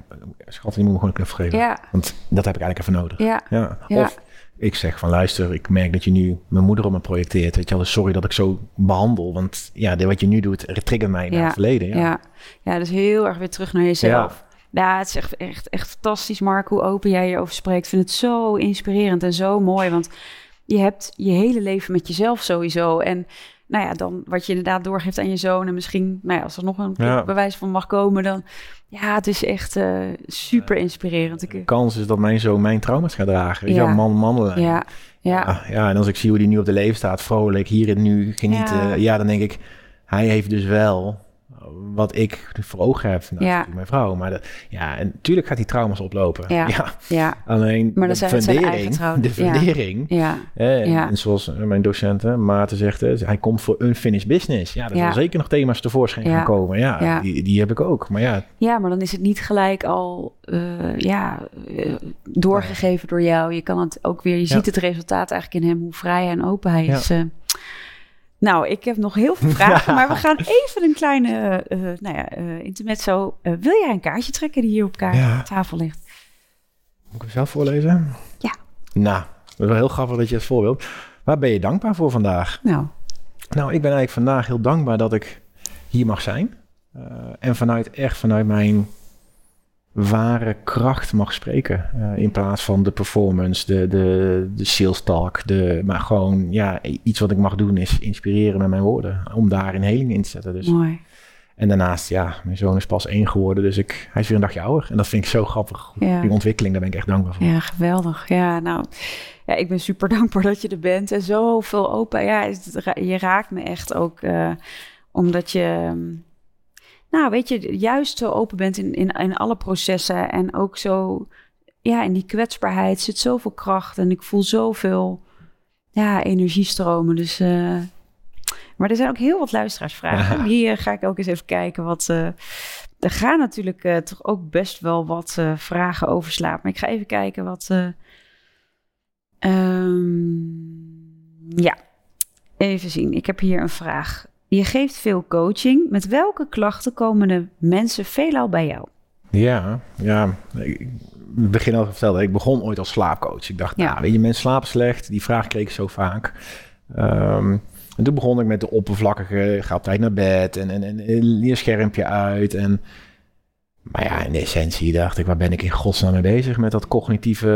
schat, je moet me gewoon een knuffel geven. Ja, Want dat heb ik eigenlijk even nodig. ja, Ja. Ja. Of ik zeg van luister, ik merk dat je nu mijn moeder op me projecteert. Weet je wel, dus sorry dat ik zo behandel. Want ja, dit wat je nu doet, triggert mij naar Ja. het verleden. ja. Ja. ja. dus heel erg weer terug naar jezelf. Ja, het is echt, echt, echt fantastisch, Mark, hoe open jij hierover spreekt. Ik vind het zo inspirerend en zo mooi, want je hebt je hele leven met jezelf sowieso. En nou ja, dan wat je inderdaad doorgeeft aan je zoon en misschien, nou ja, als er nog een Ja. bewijs van mag komen, dan ja, het is echt eh, super inspirerend. De kans is dat mijn zoon mijn trauma's gaat dragen. Weet Ja. man, mannenlijn. ja, ja, Ah, ja, en als ik zie hoe die nu op de leven staat, vrolijk, hier en nu, genieten. Ja, dan denk ik, hij heeft dus wel wat ik voor ogen heb. Nou, Ja. mijn vrouw. Maar dat, ja, en natuurlijk gaat die trauma's oplopen. Ja. <laughs> Ja. ja, Alleen Maar de fundering, de fundering. ja, en- Ja. En zoals eh, mijn docenten Maarten zegt, hij komt voor unfinished business. Ja, er zullen zeker nog thema's tevoorschijn gaan komen. Ja, Ja. Die, die heb ik ook. Maar ja, ja, maar dan is het niet gelijk al eh, ja, eh, doorgegeven door jou. Je kan het ook weer, je ziet het resultaat eigenlijk in hem, hoe vrij en open hij is. Nou, ik heb nog heel veel <laughs> vragen, maar we gaan <laughs> even een kleine, eh nou ja, eh intermezzo. Wil jij een kaartje trekken die hier op kaart Ja. tafel ligt? moet ik hem zelf voorlezen? Ja. Nou, dat is wel heel grappig dat je het voorbeeld. Waar ben je dankbaar voor vandaag? Nou, Nou, ik ben eigenlijk vandaag heel dankbaar dat ik hier mag zijn. En vanuit echt vanuit mijn ware kracht mag spreken. Eh, in plaats van de performance, de, de, de sales talk. De, maar gewoon, ja, iets wat ik mag doen is inspireren met mijn woorden. Om daar een heling in te zetten. Dus. mooi. En daarnaast, ja, mijn zoon is pas één geworden. Dus ik, hij is weer een dagje ouder. En dat vind ik zo grappig. Ja. Die ontwikkeling, daar ben ik echt dankbaar voor. Ja, geweldig. Ja, nou, ja, ik ben super <laughs> dankbaar dat je er bent en zoveel open. Ja, je raakt me echt ook eh, omdat je, ehm, nou, weet je, juist zo open bent in, in, in alle processen en ook zo, ja, in die kwetsbaarheid zit zoveel kracht en ik voel zoveel, ja, energiestromen. Dus, eh, maar er zijn ook heel wat luisteraarsvragen. Eh, ga ik ook eens even kijken wat. eh, er gaan natuurlijk eh, toch ook best wel wat vragen over slaap. Maar ik ga even kijken wat. eh, ehm, ja, even zien. Ik heb hier een vraag. Je geeft veel coaching. Met welke klachten komen de mensen veelal bij jou? Ja, ja. Ik begin al verteld. Ik begon ooit als slaapcoach. Ik dacht, Ja. nou, weet je, mensen slapen slecht. Die vraag kreeg ik zo vaak. Ehm, en toen begon ik met de oppervlakkige, ga op tijd naar bed en, en, en, en je schermpje uit. En, maar ja, in de essentie dacht ik, waar ben ik in godsnaam mee bezig met dat cognitieve...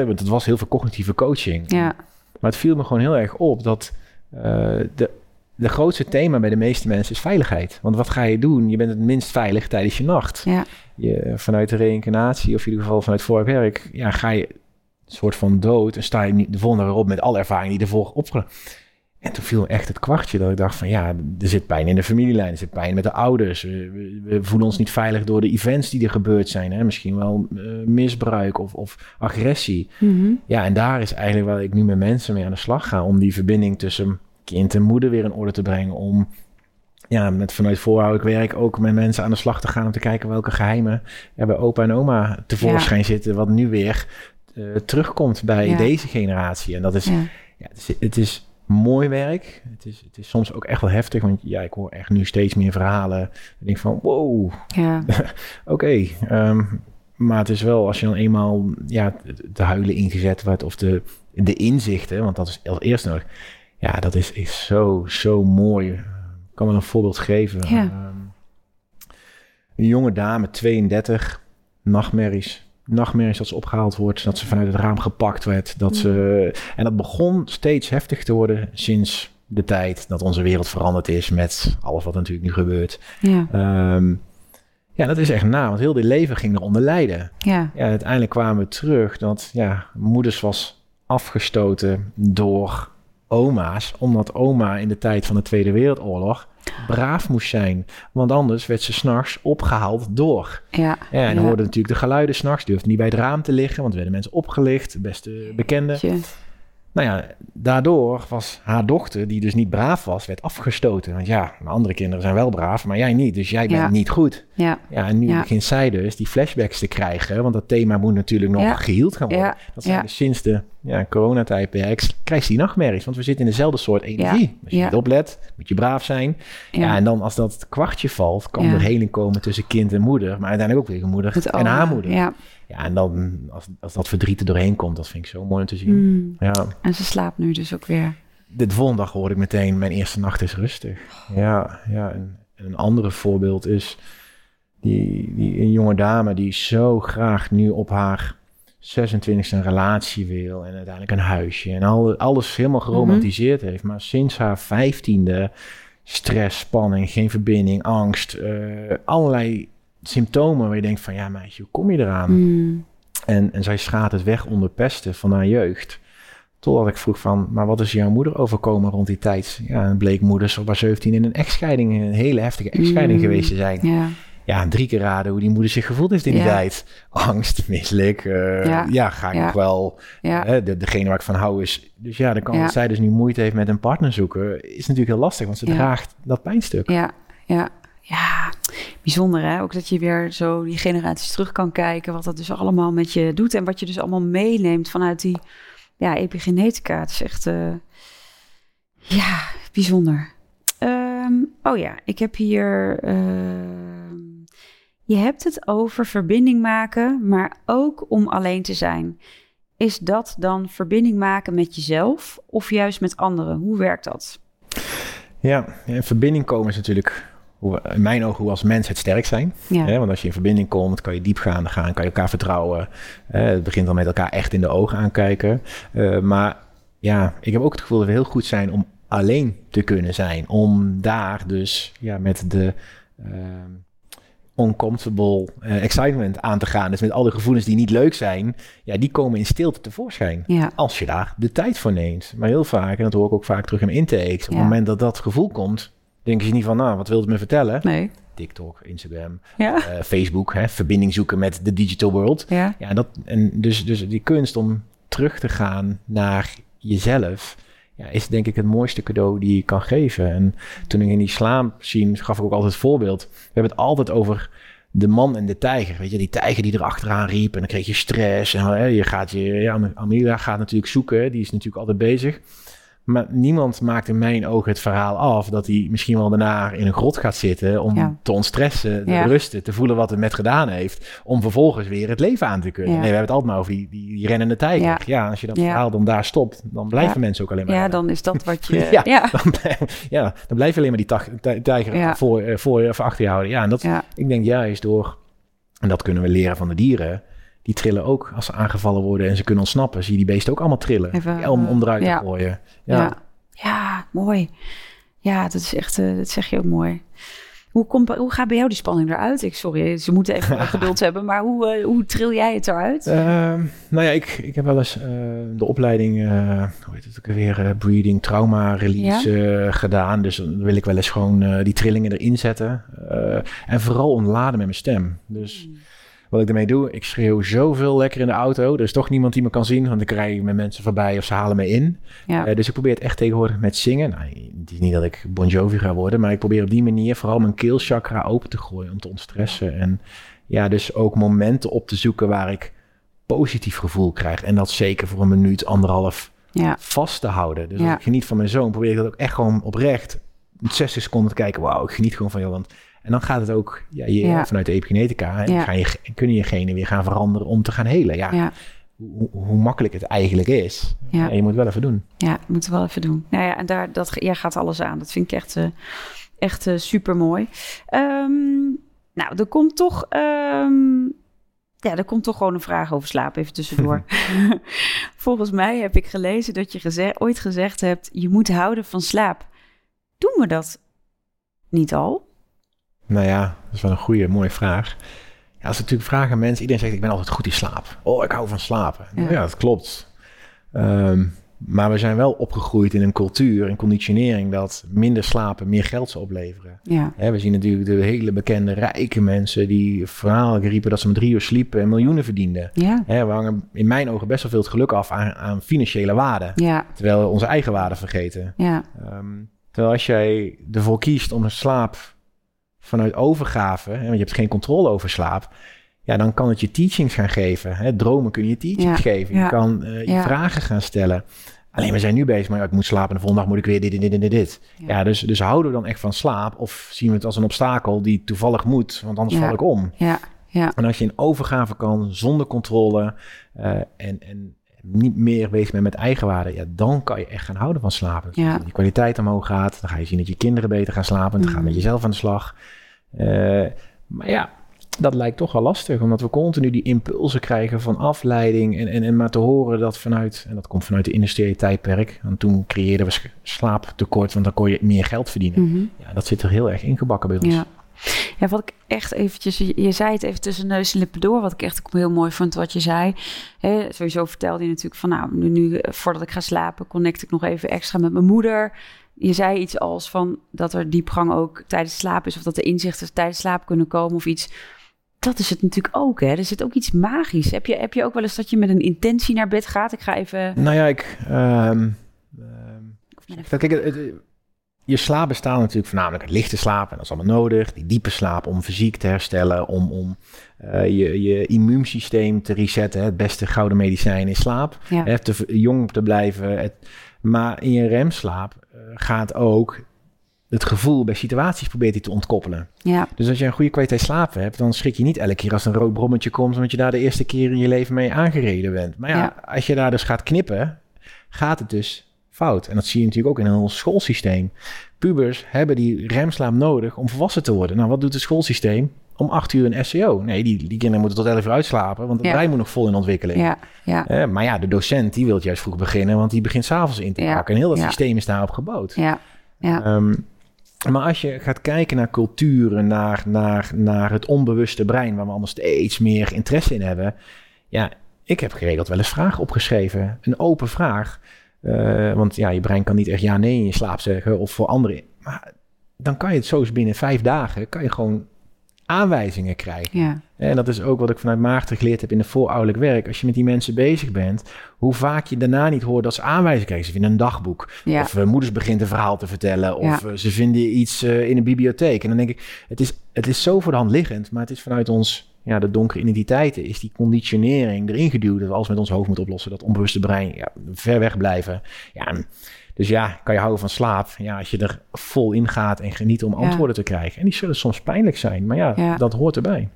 eh, want het was heel veel cognitieve coaching. Ja, Maar het viel me gewoon heel erg op dat eh, de, de grootste thema bij de meeste mensen is veiligheid. Want wat ga je doen? Je bent het minst veilig tijdens je nacht. ja, Je, vanuit de reïncarnatie, of in ieder geval vanuit vorig werk, ja, ga je een soort van dood en sta je niet de volgende weer op met alle ervaring die ervoor opge... En toen viel echt het kwartje dat ik dacht van ja, er zit pijn in de familielijn, er zit pijn met de ouders. We, we- we voelen ons niet veilig door de events die er gebeurd zijn. Hè? Misschien wel eh, misbruik of, of agressie. Mhm. Ja, en daar is eigenlijk waar ik nu met mensen mee aan de slag ga. Om die verbinding tussen kind en moeder weer in orde te brengen. Om ja, met vanuit voorhoudelijk werk ook met mensen aan de slag te gaan. Om te kijken welke geheimen er bij opa en oma tevoorschijn zitten. Wat nu weer eh, terugkomt bij Ja. deze generatie. En dat is, ja. het, is, het is mooi werk. Het is, het is soms ook echt wel heftig. Want ja, ik hoor echt nu steeds meer verhalen. Ik denk van wow, ja, <laughs> Oké, ehm, maar het is wel als je dan eenmaal ja, te huilen ingezet wordt of de, de inzichten, want dat is als eerst nodig. Ja, dat is, is zo, zo mooi. Ik kan wel een voorbeeld geven. Ja. Ehm, een jonge dame, 32, nachtmerries. Nachtmerries dat ze opgehaald wordt, dat ze vanuit het raam gepakt werd. Dat ze, en dat begon steeds heftig te worden sinds de tijd dat onze wereld veranderd is met alles wat natuurlijk nu gebeurt. ja, Ehm, ja, dat is echt na, want heel dit leven ging eronder lijden. ja, Ja, uiteindelijk kwamen we terug dat ja, moeders was afgestoten door oma's, omdat oma in de tijd van de Tweede Wereldoorlog braaf moest zijn. Want anders werd ze s'nachts opgehaald door. Ja, en dan ja. hoorden natuurlijk de geluiden s'nachts. Durfden niet bij het raam te liggen, want er werden mensen opgelicht. Beste bekende. Nou ja, daardoor was haar dochter, die dus niet braaf was, werd afgestoten. Want ja, mijn andere kinderen zijn wel braaf, maar jij niet. Dus jij bent Ja. niet goed. Ja, Ja, en nu Ja. begint zij dus die flashbacks te krijgen. Want dat thema moet natuurlijk nog Ja. geheeld gaan worden. Dat zijn dus sinds de ja, coronatijdperk krijgt die nachtmerries. Want we zitten in dezelfde soort energie. Als je niet oplet, moet je braaf zijn. Ja. en dan als dat kwartje valt, kan er heling komen tussen kind en moeder. Maar uiteindelijk ook weer moeder en haar moeder. Ja. Ja, en dan als, als dat verdriet er doorheen komt, dat vind ik zo mooi om te zien. Mm. Ja. En ze slaapt nu dus ook weer. De volgende dag hoorde ik meteen, mijn eerste nacht is rustig. Ja, ja. En, en een andere voorbeeld is die, die een jonge dame die zo graag nu op haar 26e een relatie wil en uiteindelijk een huisje en al, alles helemaal geromantiseerd heeft. Maar sinds haar 15e stress, spanning, geen verbinding, angst, eh, allerlei symptomen waar je denkt van ja meisje, hoe kom je eraan? Mm. En, en zij schaadt het weg onder pesten van haar jeugd. Totdat ik vroeg van, maar wat is jouw moeder overkomen rond die tijd? Ja, en bleek moeders op haar 17 in een echtscheiding, een hele heftige echtscheiding Mm. geweest te zijn. Ja, Ja, drie keer raden hoe die moeder zich gevoeld heeft in die tijd. Angst, misselijk. eh, ja. Ja. ga ik Ja. wel... ja, Hè, de, degene waar ik van hou is... Dus ja, dan kan Ja. dat zij dus nu moeite heeft met een partner zoeken... is natuurlijk heel lastig, want ze draagt dat pijnstuk. ja, ja. Ja, bijzonder hè. Ook dat je weer zo die generaties terug kan kijken. Wat dat dus allemaal met je doet. En wat je dus allemaal meeneemt vanuit die ja, epigenetica. Het is echt eh, ja, bijzonder. Ehm, oh ja, ik heb hier... ehm, je hebt het over verbinding maken, maar ook om alleen te zijn. Is dat dan verbinding maken met jezelf of juist met anderen? Hoe werkt dat? Ja, in verbinding komen is natuurlijk... Hoe we, in mijn ogen hoe we als mens het sterk zijn. Ja, Hè, want als je in verbinding komt, kan je diepgaande gaan, kan je elkaar vertrouwen. Hè, het begint dan met elkaar echt in de ogen aankijken. Eh, maar ja, ik heb ook het gevoel dat we heel goed zijn om alleen te kunnen zijn. Om daar dus ja, met de ehm, uncomfortable eh, excitement aan te gaan. Dus met alle gevoelens die niet leuk zijn, ja, die komen in stilte tevoorschijn. ja, Als je daar de tijd voor neemt. Maar heel vaak, en dat hoor ik ook vaak terug in mijn intakes, op Ja. het moment dat dat gevoel komt, denken ze niet van, nou, wat wil het me vertellen? nee. TikTok, Instagram, Ja, eh, Facebook, hè, verbinding zoeken met de digital world. ja, Ja, dat, en dus, dus die kunst om terug te gaan naar jezelf, ja, is denk ik het mooiste cadeau die je kan geven. En toen ik in die slaap zien, gaf ik ook altijd het voorbeeld. We hebben het altijd over de man en de tijger. Weet je, die tijger die er achteraan riep en dan kreeg je stress. En hè, je gaat je, ja, Amelia gaat natuurlijk zoeken, die is natuurlijk altijd bezig. Maar niemand maakt in mijn ogen het verhaal af dat hij misschien wel daarna in een grot gaat zitten om Ja. te ontstressen, te Ja. rusten, te voelen wat het met gedaan heeft, om vervolgens weer het leven aan te kunnen. Ja. Nee, we hebben het altijd maar over die, die, die rennende tijger. Ja. Als je dat verhaal dan daar stopt, dan blijven mensen ook alleen maar. ja, rennen. dan is dat wat <laughs> je... Ja. Dan, blijf, ja, dan blijf je alleen maar die tijger voor, eh, voor je of achter je houden. Ja, en dat, ik denk juist door, en dat kunnen we leren van de dieren, die trillen ook als ze aangevallen worden en ze kunnen ontsnappen. Zie je die beesten ook allemaal trillen Even, ja, om, om eruit ja. te gooien. ja. Ja. Ja, mooi. Ja, dat is echt, eh, dat zeg je ook mooi. Hoe, komt, hoe gaat bij jou die spanning eruit? Ik, sorry, ze moeten even <laughs> geduld hebben, maar hoe, eh, hoe tril jij het eruit? Ehm, nou ja, ik, ik heb wel eens eh, de opleiding, hoe heet het ook weer, breeding, trauma release gedaan. Dus dan wil ik wel eens gewoon die trillingen erin zetten. En vooral ontladen met mijn stem. Dus wat ik ermee doe, ik schreeuw zoveel lekker in de auto. Er is toch niemand die me kan zien, want ik rij met mensen voorbij of ze halen me in. Ja, Eh, dus ik probeer het echt tegenwoordig met zingen. Nou, het is niet dat ik Bon Jovi ga worden, maar ik probeer op die manier vooral mijn keelchakra open te gooien om te ontstressen. En ja, dus ook momenten op te zoeken waar ik positief gevoel krijg. En dat zeker voor een minuut, anderhalf ja, vast te houden. Dus Ja. ik geniet van mijn zoon, probeer ik dat ook echt gewoon oprecht 60 seconden te kijken. Wauw, ik geniet gewoon van jou. Want, en dan gaat het ook ja, je, Ja. vanuit de epigenetica. En Ja. je, kunnen je genen weer gaan veranderen om te gaan helen. Ja, Hoe, hoe makkelijk het eigenlijk is. Ja. Je moet wel even doen. ja, moeten we wel even doen. Nou ja, en daar, dat, jij gaat alles aan. Dat vind ik echt, eh, echt super mooi. nou, er komt toch... ehm, ja, er komt toch gewoon een vraag over slaap even tussendoor. <laughs> <laughs> Volgens mij heb ik gelezen dat je geze- ooit gezegd hebt... je moet houden van slaap. Doen we dat niet al? Nou ja, dat is wel een goede, mooie vraag. Ja, als we natuurlijk vragen aan mensen, iedereen zegt ik ben altijd goed in slaap. Oh, ik hou van slapen. Ja. Ja, dat klopt. Ehm, Maar we zijn wel opgegroeid in een cultuur en conditionering dat minder slapen meer geld zou opleveren. Ja. Hè, we zien natuurlijk de hele bekende rijke mensen die vooral riepen dat ze met drie uur sliepen en miljoenen verdienden. Ja. Hè, we hangen in mijn ogen best wel veel het geluk af aan, aan financiële waarden. Ja. Terwijl we onze eigen waarden vergeten. Ja. Ehm, terwijl als jij ervoor kiest om een slaap vanuit overgave, hè, want je hebt geen controle over slaap, ja, dan kan het je teachings gaan geven. Hè? Dromen kun je teachings Ja, geven. ja, Je kan eh, je ja. vragen gaan stellen. Alleen we zijn nu bezig, maar ja, ik moet slapen en de volgende dag moet ik weer dit, dit, dit, dit. Ja. Dus, dus houden we dan echt van slaap of zien we het als een obstakel die toevallig moet, want anders val ik om. Ja. Ja. En als je in overgave kan, zonder controle eh, en, en niet meer bezig bent met eigenwaarde, ja, dan kan je echt gaan houden van slapen. Ja. Die kwaliteit omhoog gaat, dan ga je zien dat je kinderen beter gaan slapen, dan Mhm. ga je met jezelf aan de slag. Eh, maar ja, dat lijkt toch wel lastig, omdat we continu die impulsen krijgen van afleiding en, en, en maar te horen dat vanuit, en dat komt vanuit de industriële tijdperk, want toen creëerden we slaaptekort, want dan kon je meer geld verdienen. Mhm. Ja, dat zit er heel erg ingebakken bij ons. Ja. Ja, wat ik echt eventjes, je, zei het even tussen neus en lippen door, wat ik echt ook heel mooi vond wat je zei. Sowieso vertelde je natuurlijk van, nou, nu, nu eh, voordat ik ga slapen, connect ik nog even extra met mijn moeder. Je zei iets als van dat er diepgang ook tijdens slaap is, of dat er inzichten tijdens slaap kunnen komen of iets. Dat is het natuurlijk ook, hè? Er zit ook iets magisch. Heb je, heb je ook wel eens dat je met een intentie naar bed gaat? Ik ga even. Nou ja, ik. Kijk, het- het- je slaap bestaat natuurlijk voornamelijk uit lichte slaap. En dat is allemaal nodig. Die diepe slaap om fysiek te herstellen. Om, om eh, je, je immuunsysteem te resetten. Het beste gouden medicijn is slaap. Ja. Hè, te, jong te blijven. Het, maar in je remslaap eh, gaat ook het gevoel bij situaties probeert hij te ontkoppelen. ja, Dus als je een goede kwaliteit slaap hebt, dan schrik je niet elke keer als er een rood brommetje komt, omdat je daar de eerste keer in je leven mee aangereden bent. Maar ja, Ja. als je daar dus gaat knippen, gaat het dus fout. En dat zie je natuurlijk ook in ons schoolsysteem. Pubers hebben die remslaap nodig om volwassen te worden. Nou, wat doet het schoolsysteem? Om acht uur een SCO. Nee, die, die kinderen moeten tot elf uur uitslapen, want het Ja. brein moet nog vol in ontwikkeling. ja, ja, Eh, maar ja, de docent die wil juist vroeg beginnen, want die begint s'avonds in te pakken. En heel dat systeem is daarop gebouwd. ja, ja. Ehm, maar als je gaat kijken naar culturen, naar, naar, naar het onbewuste brein, waar we allemaal steeds meer interesse in hebben. Ja, ik heb geregeld wel eens vragen opgeschreven. Een open vraag. Eh, want ja, je brein kan niet echt ja, nee in je slaap zeggen of voor anderen. Maar dan kan je het zo eens binnen vijf dagen, kan je gewoon aanwijzingen krijgen. ja. En dat is ook wat ik vanuit Maarten geleerd heb in de voorouderlijk werk. Als je met die mensen bezig bent, hoe vaak je daarna niet hoort dat ze aanwijzingen krijgen. Ze vinden een dagboek. ja. Of eh, moeders begint een verhaal te vertellen. Of eh, ze vinden iets in een bibliotheek. En dan denk ik, het is, het is zo voor de hand liggend. Maar het is vanuit ons, ja, de donkere identiteiten, is die conditionering erin geduwd. Dat we alles met ons hoofd moeten oplossen. Dat onbewuste brein ja, ver weg blijven. Ja, dus ja, kan je houden van slaap. Ja, als je er vol in gaat en geniet om Ja. antwoorden te krijgen. En die zullen soms pijnlijk zijn. Maar ja, Ja. dat hoort erbij.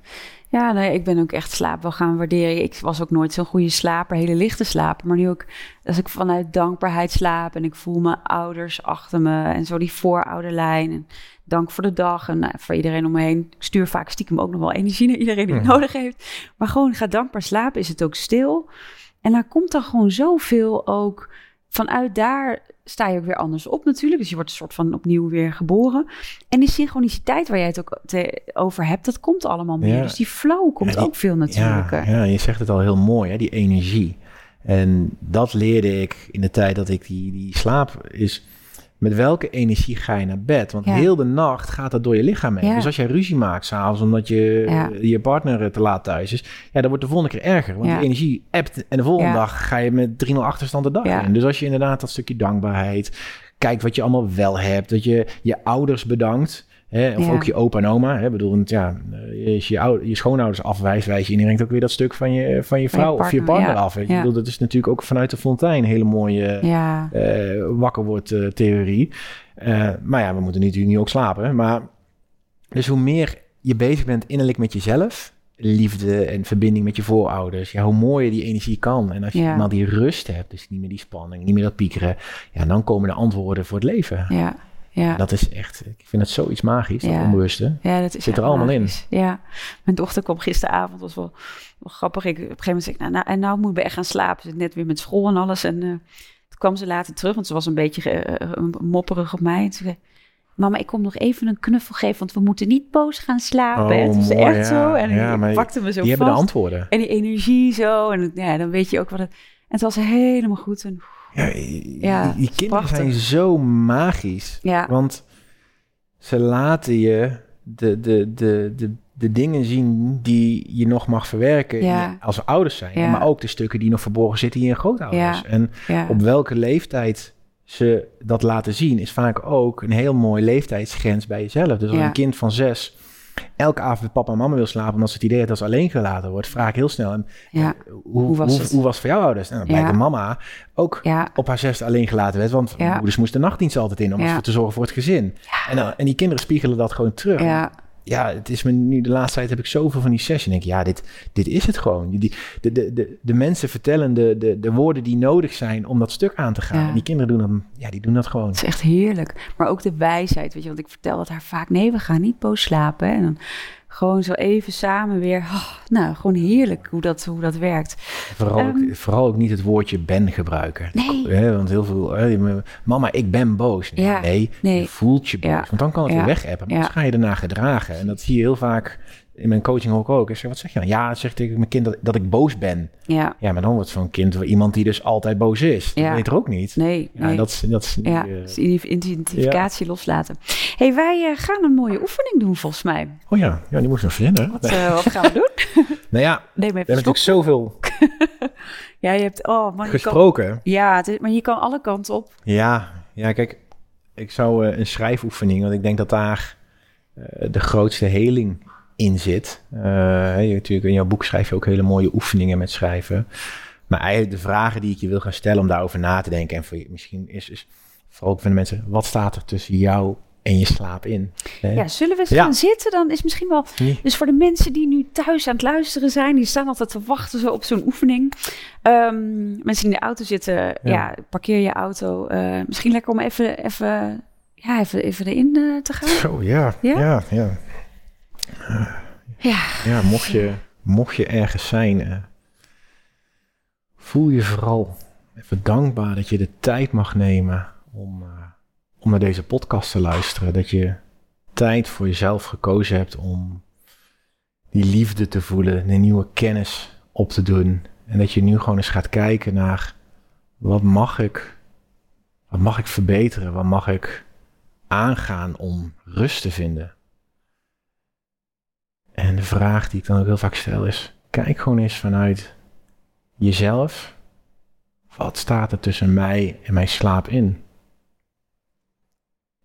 Ja, nee, ik ben ook echt slaap wel gaan waarderen. Ik was ook nooit zo'n goede slaper, hele lichte slaper. Maar nu ook, als ik vanuit dankbaarheid slaap en ik voel mijn ouders achter me en zo die voorouderlijn. En dank voor de dag en nou, voor iedereen om me heen. Ik stuur vaak stiekem ook nog wel energie naar iedereen die het Mhm. nodig heeft. Maar gewoon ga dankbaar slapen, is het ook stil. En daar komt dan gewoon zoveel ook vanuit daar sta je ook weer anders op natuurlijk. Dus je wordt een soort van opnieuw weer geboren. En die synchroniciteit waar jij het ook te- over hebt, dat komt allemaal meer. Ja. Dus die flow komt Ja, die- ook veel natuurlijk. Ja, ja, je zegt het al heel mooi, hè, die energie. En dat leerde ik in de tijd dat ik die, die slaap is. Met welke energie ga je naar bed? Want Ja. heel de nacht gaat dat door je lichaam heen. Ja. Dus als jij ruzie maakt s'avonds omdat je, Ja. je partner eh, te laat thuis is, ja, dan wordt de volgende keer erger. Want die energie appt en de volgende dag ga je met 3-0 achterstand de dag in. Dus als je inderdaad dat stukje dankbaarheid, kijkt wat je allemaal wel hebt, dat je je ouders bedankt. Hè, of Ja. ook je opa en oma. Hè, bedoel, ja, eh, als je je, oude, je schoonouders afwijst, wijs je indirect ook weer dat stuk van je, van je Van je vrouw of je partner, partner ja. af. Ja. Ik bedoel, dat is natuurlijk ook vanuit de fontein een hele mooie eh, wakker wordt eh, theorie. Maar ja, we moeten natuurlijk niet ook slapen. Maar dus hoe meer je bezig bent innerlijk met jezelf, liefde en verbinding met je voorouders, ja, hoe mooier die energie kan. En als je Ja. eenmaal die rust hebt, dus niet meer die spanning, niet meer dat piekeren, ja, dan komen de antwoorden voor het leven. ja, ja. Dat is echt, ik vind het zoiets magisch, dat Ja. onbewuste. Ja, dat is Zit er allemaal in. Ja, mijn dochter kwam gisteravond, was wel, wel grappig. Ik, op een gegeven moment zei ik, nou, nou, en nou moet ik echt gaan slapen. Ze zit net weer met school en alles. En eh, toen kwam ze later terug, want ze was een beetje eh, mopperig op mij. En toen zei mama, ik kom nog even een knuffel geven, want we moeten niet boos gaan slapen. Oh, en het was mooi, echt ja. zo. En Ja, pakte me zo Die hebben de antwoorden. En die energie zo. En ja, dan weet je ook wat het... En het was helemaal goed. En Ja, Ja, die kinderen prachtig. zijn zo magisch. Ja, Want ze laten je de, de, de, de, de dingen zien die je nog mag verwerken Ja. als we ouders zijn. Ja. Maar ook de stukken die nog verborgen zitten in je grootouders. En op welke leeftijd ze dat laten zien, is vaak ook een heel mooi leeftijdsgrens bij jezelf. Dus als een kind van zes elke avond met papa en mama wil slapen, omdat ze het idee heeft dat ze alleen gelaten wordt, vraag ik heel snel. En, ja, eh, hoe, hoe, was hoe, het? was het voor jouw ouders? En dan blijkt Ja. dat mama ook ja, op haar zesde alleen gelaten werd. Want moeders moesten de nachtdienst altijd in om te zorgen voor het gezin. En, dan- en die kinderen spiegelen dat gewoon terug. ja, Ja, het is me nu de laatste tijd heb ik zoveel van die sessies. En denk ik, ja, dit, dit is het gewoon. Die, de, de, de, de mensen vertellen de, de, de woorden die nodig zijn om dat stuk aan te gaan. Ja. En die kinderen doen dat, ja, die doen dat gewoon. het is echt heerlijk. Maar ook de wijsheid, weet je, want ik vertel dat haar vaak, nee, we gaan niet boos slapen. hè. En dan gewoon zo even samen weer, oh, nou, gewoon heerlijk hoe dat, hoe dat werkt. Vooral, ook, Ehm. vooral ook niet het woordje ben gebruiken. Nee. Want heel veel, mama, ik ben boos. Nee, Ja, nee, nee. je voelt je boos. Ja. Want dan kan het weer wegappen. Maar Ja. dan ga je erna gedragen. En dat zie je heel vaak in mijn coaching ook. ook. Ik zeg, wat zeg je dan? Ja, zeg tegen mijn kind dat, dat ik boos ben. Ja, Ja, maar dan wordt zo'n kind iemand die dus altijd boos is. Dat Ja. weet er ook niet. nee, Ja, nee. dat is... Dat is Ja, eh, dus identif- identificatie loslaten. hey, wij eh, gaan een mooie oefening doen volgens mij. oh ja, ja, die moest nog verzinnen. Wat, eh, wat gaan we doen? <laughs> Nou ja, we Neem even hebben natuurlijk zoveel <laughs> Ja, je hebt, oh man, je kan, gesproken. ja, het is- maar je kan alle kanten op. Ja, ja, kijk, ik zou een schrijfoefening, want ik denk dat daar de grootste heling in zit. Eh, hè, je, natuurlijk, in jouw boek schrijf je ook hele mooie oefeningen met schrijven. Maar eigenlijk de vragen die ik je wil gaan stellen om daarover na te denken, en voor je, misschien is, is vooral ook voor de mensen, wat staat er tussen jou en je slaap in? Hè? Ja, zullen we eens Ja. gaan zitten? Dan is misschien wel Nee. Dus voor de mensen die nu thuis aan het luisteren zijn, die staan altijd te wachten zo op zo'n oefening. Ehm, mensen die in de auto zitten, ja, parkeer je auto. Eh, misschien lekker om even, even, ja, even, even erin eh, te gaan. Zo, ja, Ja? ja, ja. Ja, Ja, mocht je, mocht je ergens zijn, eh, voel je vooral even dankbaar dat je de tijd mag nemen om, eh, om naar deze podcast te luisteren. Dat je tijd voor jezelf gekozen hebt om die liefde te voelen, een nieuwe kennis op te doen. En dat je nu gewoon eens gaat kijken naar wat mag ik, wat mag ik verbeteren, wat mag ik aangaan om rust te vinden. En de vraag die ik dan ook heel vaak stel is: kijk gewoon eens vanuit jezelf. Wat staat er tussen mij en mijn slaap in?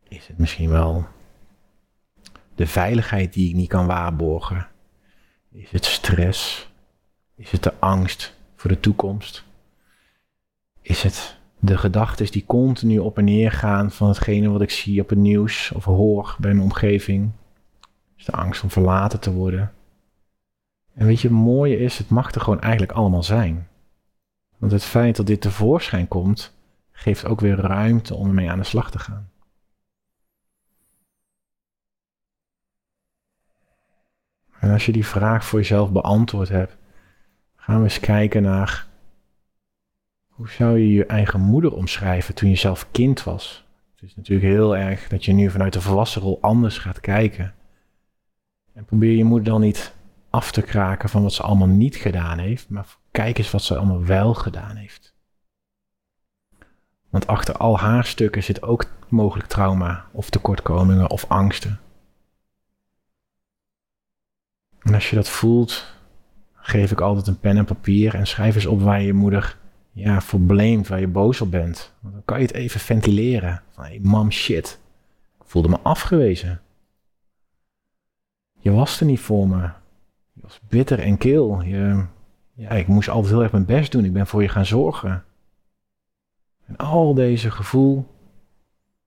Is het misschien wel de veiligheid die ik niet kan waarborgen? Is het stress? Is het de angst voor de toekomst? Is het de gedachten die continu op en neer gaan van hetgene wat ik zie op het nieuws of hoor bij mijn omgeving? Is de angst om verlaten te worden. En weet je, het mooie is, het mag er gewoon eigenlijk allemaal zijn. Want het feit dat dit tevoorschijn komt, geeft ook weer ruimte om ermee aan de slag te gaan. En als je die vraag voor jezelf beantwoord hebt, gaan we eens kijken naar hoe zou je je eigen moeder omschrijven toen je zelf kind was. Het is natuurlijk heel erg dat je nu vanuit de volwassen rol anders gaat kijken. En probeer je moeder dan niet af te kraken van wat ze allemaal niet gedaan heeft, maar kijk eens wat ze allemaal wel gedaan heeft. Want achter al haar stukken zit ook mogelijk trauma of tekortkomingen of angsten. En als je dat voelt, geef ik altijd een pen en papier en schrijf eens op waar je moeder ja, voor blamet, waar je boos op bent. Want dan kan je het even ventileren. Van, hey, mam, shit. Ik voelde me afgewezen. Je was er niet voor me. Je was bitter en kil. Je, ja, ik moest altijd heel erg mijn best doen. Ik ben voor je gaan zorgen. En al deze gevoel,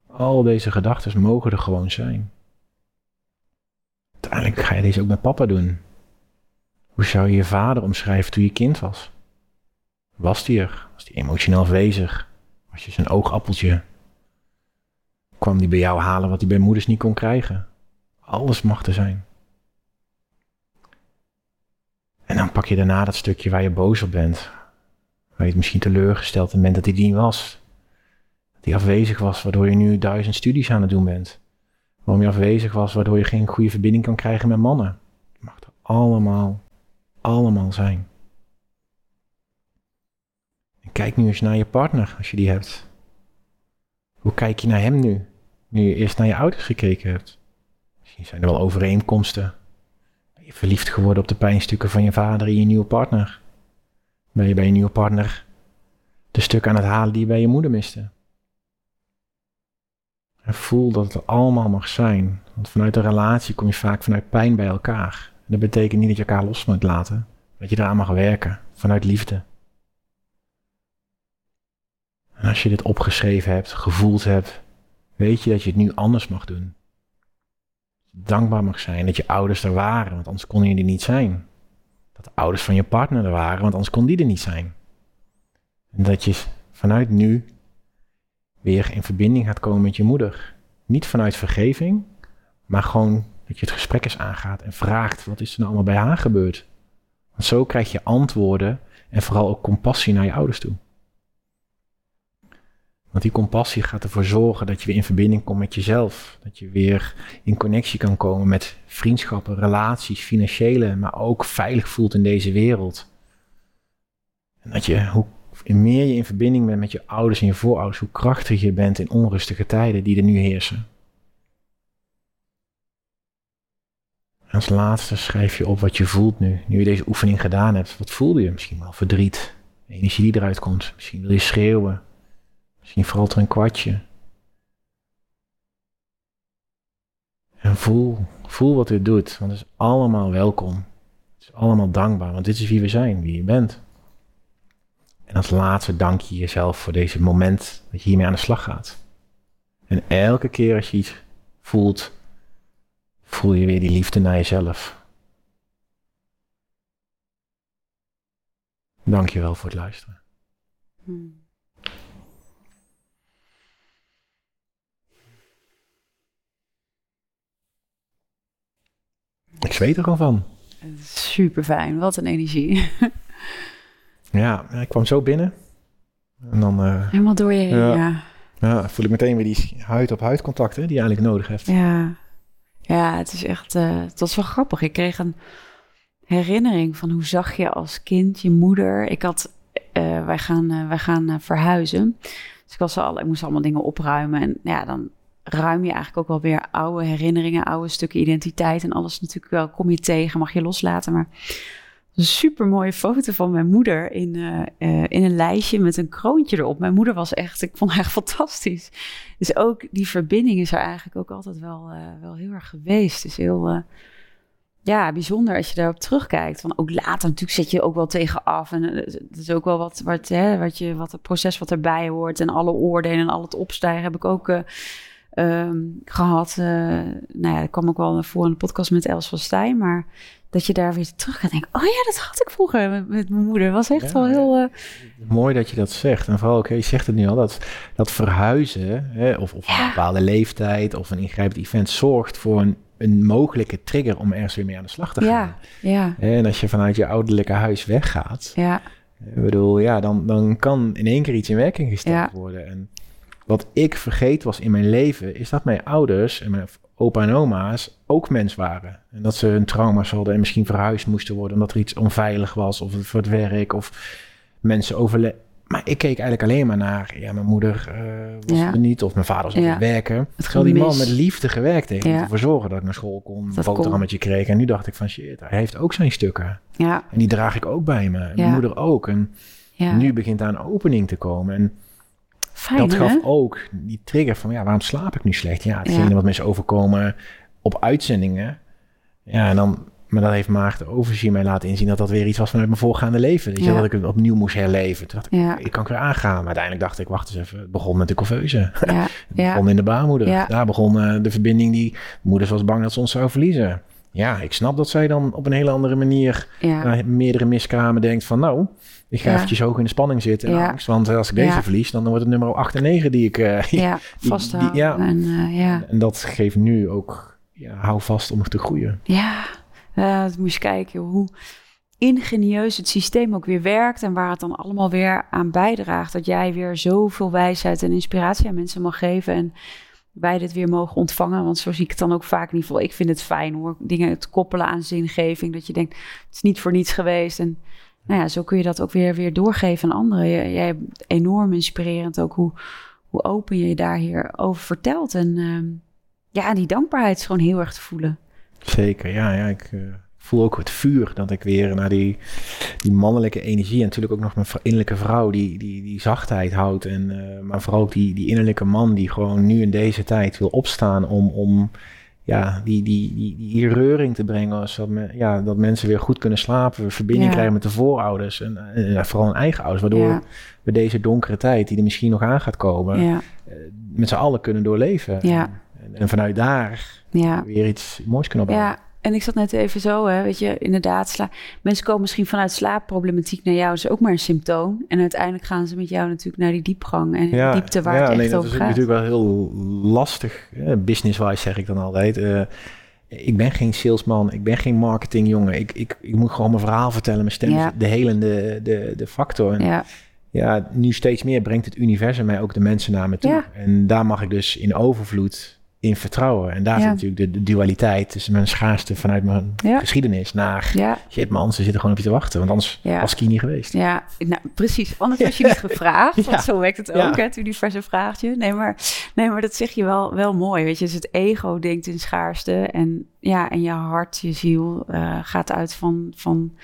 al deze gedachten mogen er gewoon zijn. Uiteindelijk ga je deze ook met papa doen. Hoe zou je je vader omschrijven toen je kind was? Was die er? Was die emotioneel afwezig? Was je zijn oogappeltje? Kwam die bij jou halen wat hij bij moeders niet kon krijgen? Alles mag er zijn. En dan pak je daarna dat stukje waar je boos op bent. Waar je het misschien teleurgesteld bent dat hij die was. Dat hij afwezig was, waardoor je nu duizend studies aan het doen bent. Waarom je afwezig was, waardoor je geen goede verbinding kan krijgen met mannen. Het mag er allemaal, allemaal zijn. En kijk nu eens naar je partner als je die hebt. Hoe kijk je naar hem nu? Nu je eerst naar je ouders gekeken hebt. Misschien zijn er wel overeenkomsten. Verliefd geworden op de pijnstukken van je vader en je nieuwe partner? Ben je bij je nieuwe partner de stukken aan het halen die je bij je moeder miste? Voel dat het allemaal mag zijn. Want vanuit een relatie kom je vaak vanuit pijn bij elkaar. Dat betekent niet dat je elkaar los moet laten. Dat je eraan mag werken. Vanuit liefde. En als je dit opgeschreven hebt, gevoeld hebt, weet je dat je het nu anders mag doen. Dankbaar mag zijn dat je ouders er waren, want anders kon je er niet zijn. Dat de ouders van je partner er waren, want anders kon die er niet zijn. En dat je vanuit nu weer in verbinding gaat komen met je moeder. Niet vanuit vergeving, maar gewoon dat je het gesprek eens aangaat en vraagt wat is er nou allemaal bij haar gebeurd. Want zo krijg je antwoorden en vooral ook compassie naar je ouders toe. Want die compassie gaat ervoor zorgen dat je weer in verbinding komt met jezelf. Dat je weer in connectie kan komen met vriendschappen, relaties, financiële, maar ook veilig voelt in deze wereld. En dat je, hoe meer je in verbinding bent met je ouders en je voorouders, hoe krachtiger je bent in onrustige tijden die er nu heersen. En als laatste schrijf je op wat je voelt nu. Nu je deze oefening gedaan hebt, wat voelde je? Misschien wel verdriet, energie die eruit komt. Misschien wil je schreeuwen. Misschien valt er een kwartje. En voel, voel wat dit doet, want het is allemaal welkom. Het is allemaal dankbaar, want dit is wie we zijn, wie je bent. En als laatste dank je jezelf voor deze moment dat je hiermee aan de slag gaat. En elke keer als je iets voelt, voel je weer die liefde naar jezelf. Dank je wel voor het luisteren. Hmm. Ik zweet er gewoon van. Super fijn, wat een energie. <laughs> ja, ik kwam zo binnen. En dan, uh, Helemaal door je heen, ja. ja. voel ik meteen weer die huid-op-huid contacten die je eigenlijk nodig hebt. Ja, ja het is echt, uh, het was wel grappig. Ik kreeg een herinnering van hoe zag je als kind je moeder. Ik had, uh, wij gaan, wij gaan verhuizen. Dus ik, was al, ik moest allemaal dingen opruimen. En ja, dan ruim je eigenlijk ook wel weer oude herinneringen, oude stukken identiteit en alles natuurlijk wel kom je tegen, mag je loslaten. Maar een super mooie foto van mijn moeder in, uh, uh, in een lijstje met een kroontje erop. Mijn moeder was echt, ik vond haar echt fantastisch. Dus ook die verbinding is er eigenlijk ook altijd wel, uh, wel heel erg geweest. Dus heel ja, bijzonder als je daarop terugkijkt. Van ook later natuurlijk zet je ook wel tegen af. En het is ook wel wat, wat, hè, wat, je, wat het proces wat erbij hoort. En alle oordelen en al het opstijgen heb ik ook um, gehad. Uh, nou ja, dat kwam ook wel voor in de podcast met Els van Stijn. Maar dat je daar weer terug gaat denken. Oh ja, dat had ik vroeger met, met mijn moeder. was echt wel heel... Uh... Mooi dat je dat zegt. En vooral, oké, je zegt het nu al, dat, dat verhuizen... Hè, of, of een bepaalde leeftijd of een ingrijpend event... zorgt voor een, een mogelijke trigger om ergens weer mee aan de slag te gaan. Ja, ja. En als je vanuit je ouderlijke huis weggaat... Ja. Ik bedoel, ja, dan, dan kan in één keer iets in werking gesteld worden. En wat ik vergeet was in mijn leven, is dat mijn ouders en mijn opa en oma's ook mens waren. En dat ze hun trauma's hadden en misschien verhuisd moesten worden omdat er iets onveilig was of voor het werk of mensen overle. Maar ik keek eigenlijk alleen maar naar, ja, mijn moeder uh, was ja. er niet of mijn vader was aan het werken. Terwijl die man met liefde gewerkt heeft ja. om ervoor zorgen dat ik naar school kon, een boterhammetje kreeg. En nu dacht ik van shit, hij heeft ook zijn stukken. Ja. En die draag ik ook bij me. En mijn moeder ook. En nu begint daar een opening te komen. En dat gaf ook die trigger van, ja, waarom slaap ik nu slecht? Ja, hetgene wat mensen overkomen op uitzendingen. Ja, en dan, maar dat heeft Maarten Overzien mij laten inzien dat dat weer iets was vanuit mijn voorgaande leven. Dat, je, dat ik het opnieuw moest herleven. Toen dacht ik, ik kan weer aangaan. Maar uiteindelijk dacht ik, wacht eens even, het begon met de couveuse. Ja. <laughs> het begon in de baarmoeder. Daar begon uh, de verbinding die, moeders was bang dat ze ons zou verliezen. Ja, ik snap dat zij dan op een hele andere manier naar meerdere miskramen denkt van, nou, ik ga ja. eventjes hoog in de spanning zitten. Ja. Angst, want als ik deze verlies, dan wordt het nummer 8 en negen die ik... <laughs> Uh, ja, vasthouden. ja. En, uh, ja. en dat geeft nu ook, ja, hou vast om nog te groeien. Ja, uh, moet je kijken hoe ingenieus het systeem ook weer werkt... en waar het dan allemaal weer aan bijdraagt. Dat jij weer zoveel wijsheid en inspiratie aan mensen mag geven... en wij dit weer mogen ontvangen. Want zo zie ik het dan ook vaak in ieder geval. Ik vind het fijn hoor, dingen te koppelen aan zingeving. Dat je denkt, het is niet voor niets geweest en nou ja, zo kun je dat ook weer, weer doorgeven aan anderen. Jij hebt enorm inspirerend ook hoe, hoe open je je daar hier over vertelt. En ehm, ja, die dankbaarheid is gewoon heel erg te voelen. Zeker, ja. ja ik uh, voel ook het vuur dat ik weer naar die, die mannelijke energie... en natuurlijk ook nog mijn innerlijke vrouw die, die, die zachtheid houdt. En, uh, maar vooral ook die, die innerlijke man die gewoon nu in deze tijd wil opstaan om... om ja, die, die, die, die reuring te brengen. Zodat me, ja, dat mensen weer goed kunnen slapen. Verbinding krijgen met de voorouders. En, en, vooral hun eigen ouders. Waardoor we deze donkere tijd, die er misschien nog aan gaat komen, ja. Eh, met z'n allen kunnen doorleven. En, en, vanuit daar weer iets moois kunnen opbouwen. Ja, en ik zat net even zo, hè, weet je, inderdaad, sla mensen komen misschien vanuit slaapproblematiek naar jou, dat is ook maar een symptoom. En uiteindelijk gaan ze met jou natuurlijk naar die diepgang en ja, diepte waar ja, het echt over gaat. dat is natuurlijk wel heel lastig, business-wise zeg ik dan altijd. Uh, ik ben geen salesman, ik ben geen marketingjongen. Ik, ik, ik moet gewoon mijn verhaal vertellen, mijn stem ja. de helende de, de factor. En ja. ja, nu steeds meer brengt het universum mij ook de mensen naar me toe. En daar mag ik dus in overvloed in vertrouwen. En daar ja. zit natuurlijk de, dualiteit tussen mijn schaarste vanuit mijn geschiedenis naar... Ja. Shit man, ze zitten gewoon op je te wachten. Want anders was ik hier niet geweest. Ja, nou, precies. Anders was je <laughs> niet gevraagd. Want zo werkt het ook, het universum vraagt je. Nee maar, nee, maar dat zeg je wel, wel mooi. Weet je, dus het ego denkt in schaarste. En, ja, en je hart, je ziel uh, gaat uit van, van,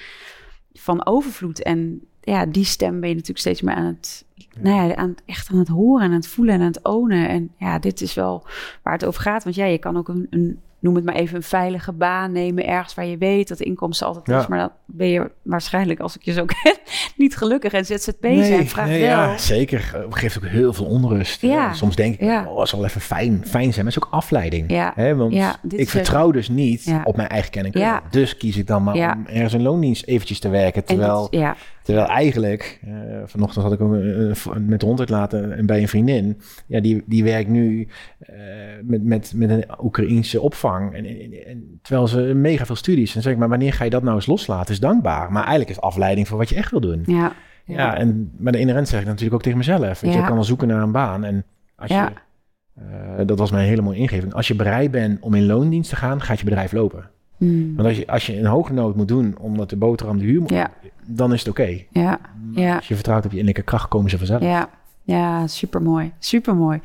van overvloed. En ja, die stem ben je natuurlijk steeds meer aan het, nou ja, aan, echt aan het horen en aan het voelen en aan het ownen. En ja, dit is wel waar het over gaat. Want ja, je kan ook een, een noem het maar even, een veilige baan nemen. Ergens waar je weet dat de inkomsten altijd is. Maar dan ben je waarschijnlijk, als ik je zo <laughs> ken, niet gelukkig. En ZZP nee, zijn vraagt nee, wel. Ja, zeker. Het geeft ook heel veel onrust. Ja. Soms denk ik, ja. oh, het zal wel even fijn, fijn zijn. Maar het is ook afleiding. Ja. Hè? Want ik vertrouw dus niet op mijn eigen kennis. Dus kies ik dan maar om ergens een loondienst eventjes te werken. Terwijl... ja. Terwijl eigenlijk, uh, vanochtend had ik ook uh, met de hond uitlaten bij een vriendin. Ja, die, die werkt nu uh, met, met, met een Oekraïense opvang. En, en, en, terwijl ze mega veel studies. En zeg ik, maar wanneer ga je dat nou eens loslaten? Is dankbaar. Maar eigenlijk is afleiding voor wat je echt wil doen. Ja. Ja, ja en maar de inherent zeg ik natuurlijk ook tegen mezelf. Ja. Je kan wel zoeken naar een baan. En als je, dat was mijn hele mooie ingeving. Als je bereid bent om in loondienst te gaan, gaat je bedrijf lopen. Hmm. Want als je, als je een hoge nood moet doen omdat de boterham de huur moet, ja. Dan is het oké. Ja. ja. Als je vertrouwt op je innerlijke kracht, komen ze vanzelf. Ja. Ja, supermooi. Supermooi.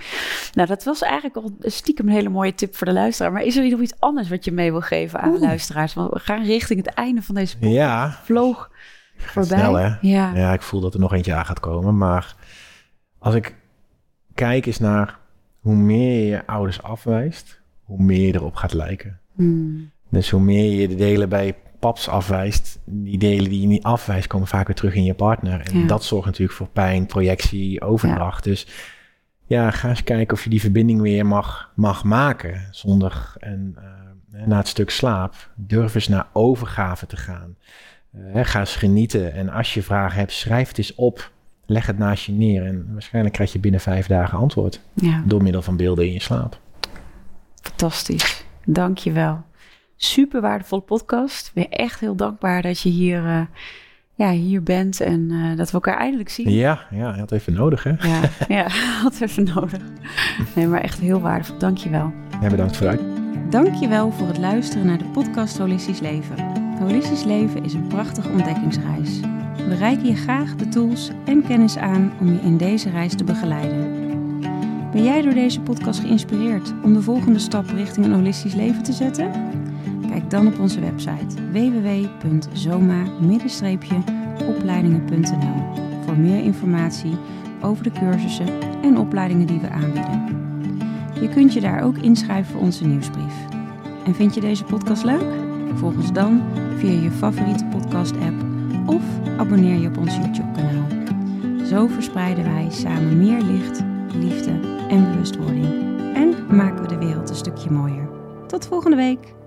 Nou, dat was eigenlijk al stiekem een hele mooie tip voor de luisteraar. Maar is er nog iets anders wat je mee wil geven aan de luisteraars? Want we gaan richting het einde van deze podcast. Ja. Vloog voorbij. Snel, hè? Ja. ja, ik voel dat er nog eentje aan gaat komen. Maar als ik kijk eens naar hoe meer je je ouders afwijst, hoe meer je erop gaat lijken. Hmm. Dus hoe meer je de delen bij paps afwijst, die delen die je niet afwijst, komen vaak weer terug in je partner. En dat zorgt natuurlijk voor pijn, projectie, overdracht. Dus ja, ga eens kijken of je die verbinding weer mag, mag maken. Zonder en, uh, na het stuk slaap, durf eens naar overgave te gaan. Uh, ga eens genieten. En als je vragen hebt, schrijf het eens op. Leg het naast je neer. En waarschijnlijk krijg je binnen vijf dagen antwoord. Ja. Door middel van beelden in je slaap. Fantastisch. Dank je wel super waardevolle podcast. Ik ben echt heel dankbaar dat je hier, uh, ja, hier bent en uh, dat we elkaar eindelijk zien. Ja, ja, had even nodig, hè? Ja, <laughs> ja <laughs> had even nodig. Nee, maar echt heel waardevol. Dank je wel. Ja, bedankt voor uit. Dank je wel voor het luisteren naar de podcast Holistisch Leven. Holistisch Leven is een prachtige ontdekkingsreis. We reiken je graag de tools en kennis aan om je in deze reis te begeleiden. Ben jij door deze podcast geïnspireerd om de volgende stap richting een holistisch leven te zetten? Kijk dan op onze website www.zoma-opleidingen.nl voor meer informatie over de cursussen en opleidingen die we aanbieden. Je kunt je daar ook inschrijven voor onze nieuwsbrief. En vind je deze podcast leuk? Volg ons dan via je favoriete podcast-app of abonneer je op ons YouTube-kanaal. Zo verspreiden wij samen meer licht, liefde en bewustwording. En maken we de wereld een stukje mooier. Tot volgende week!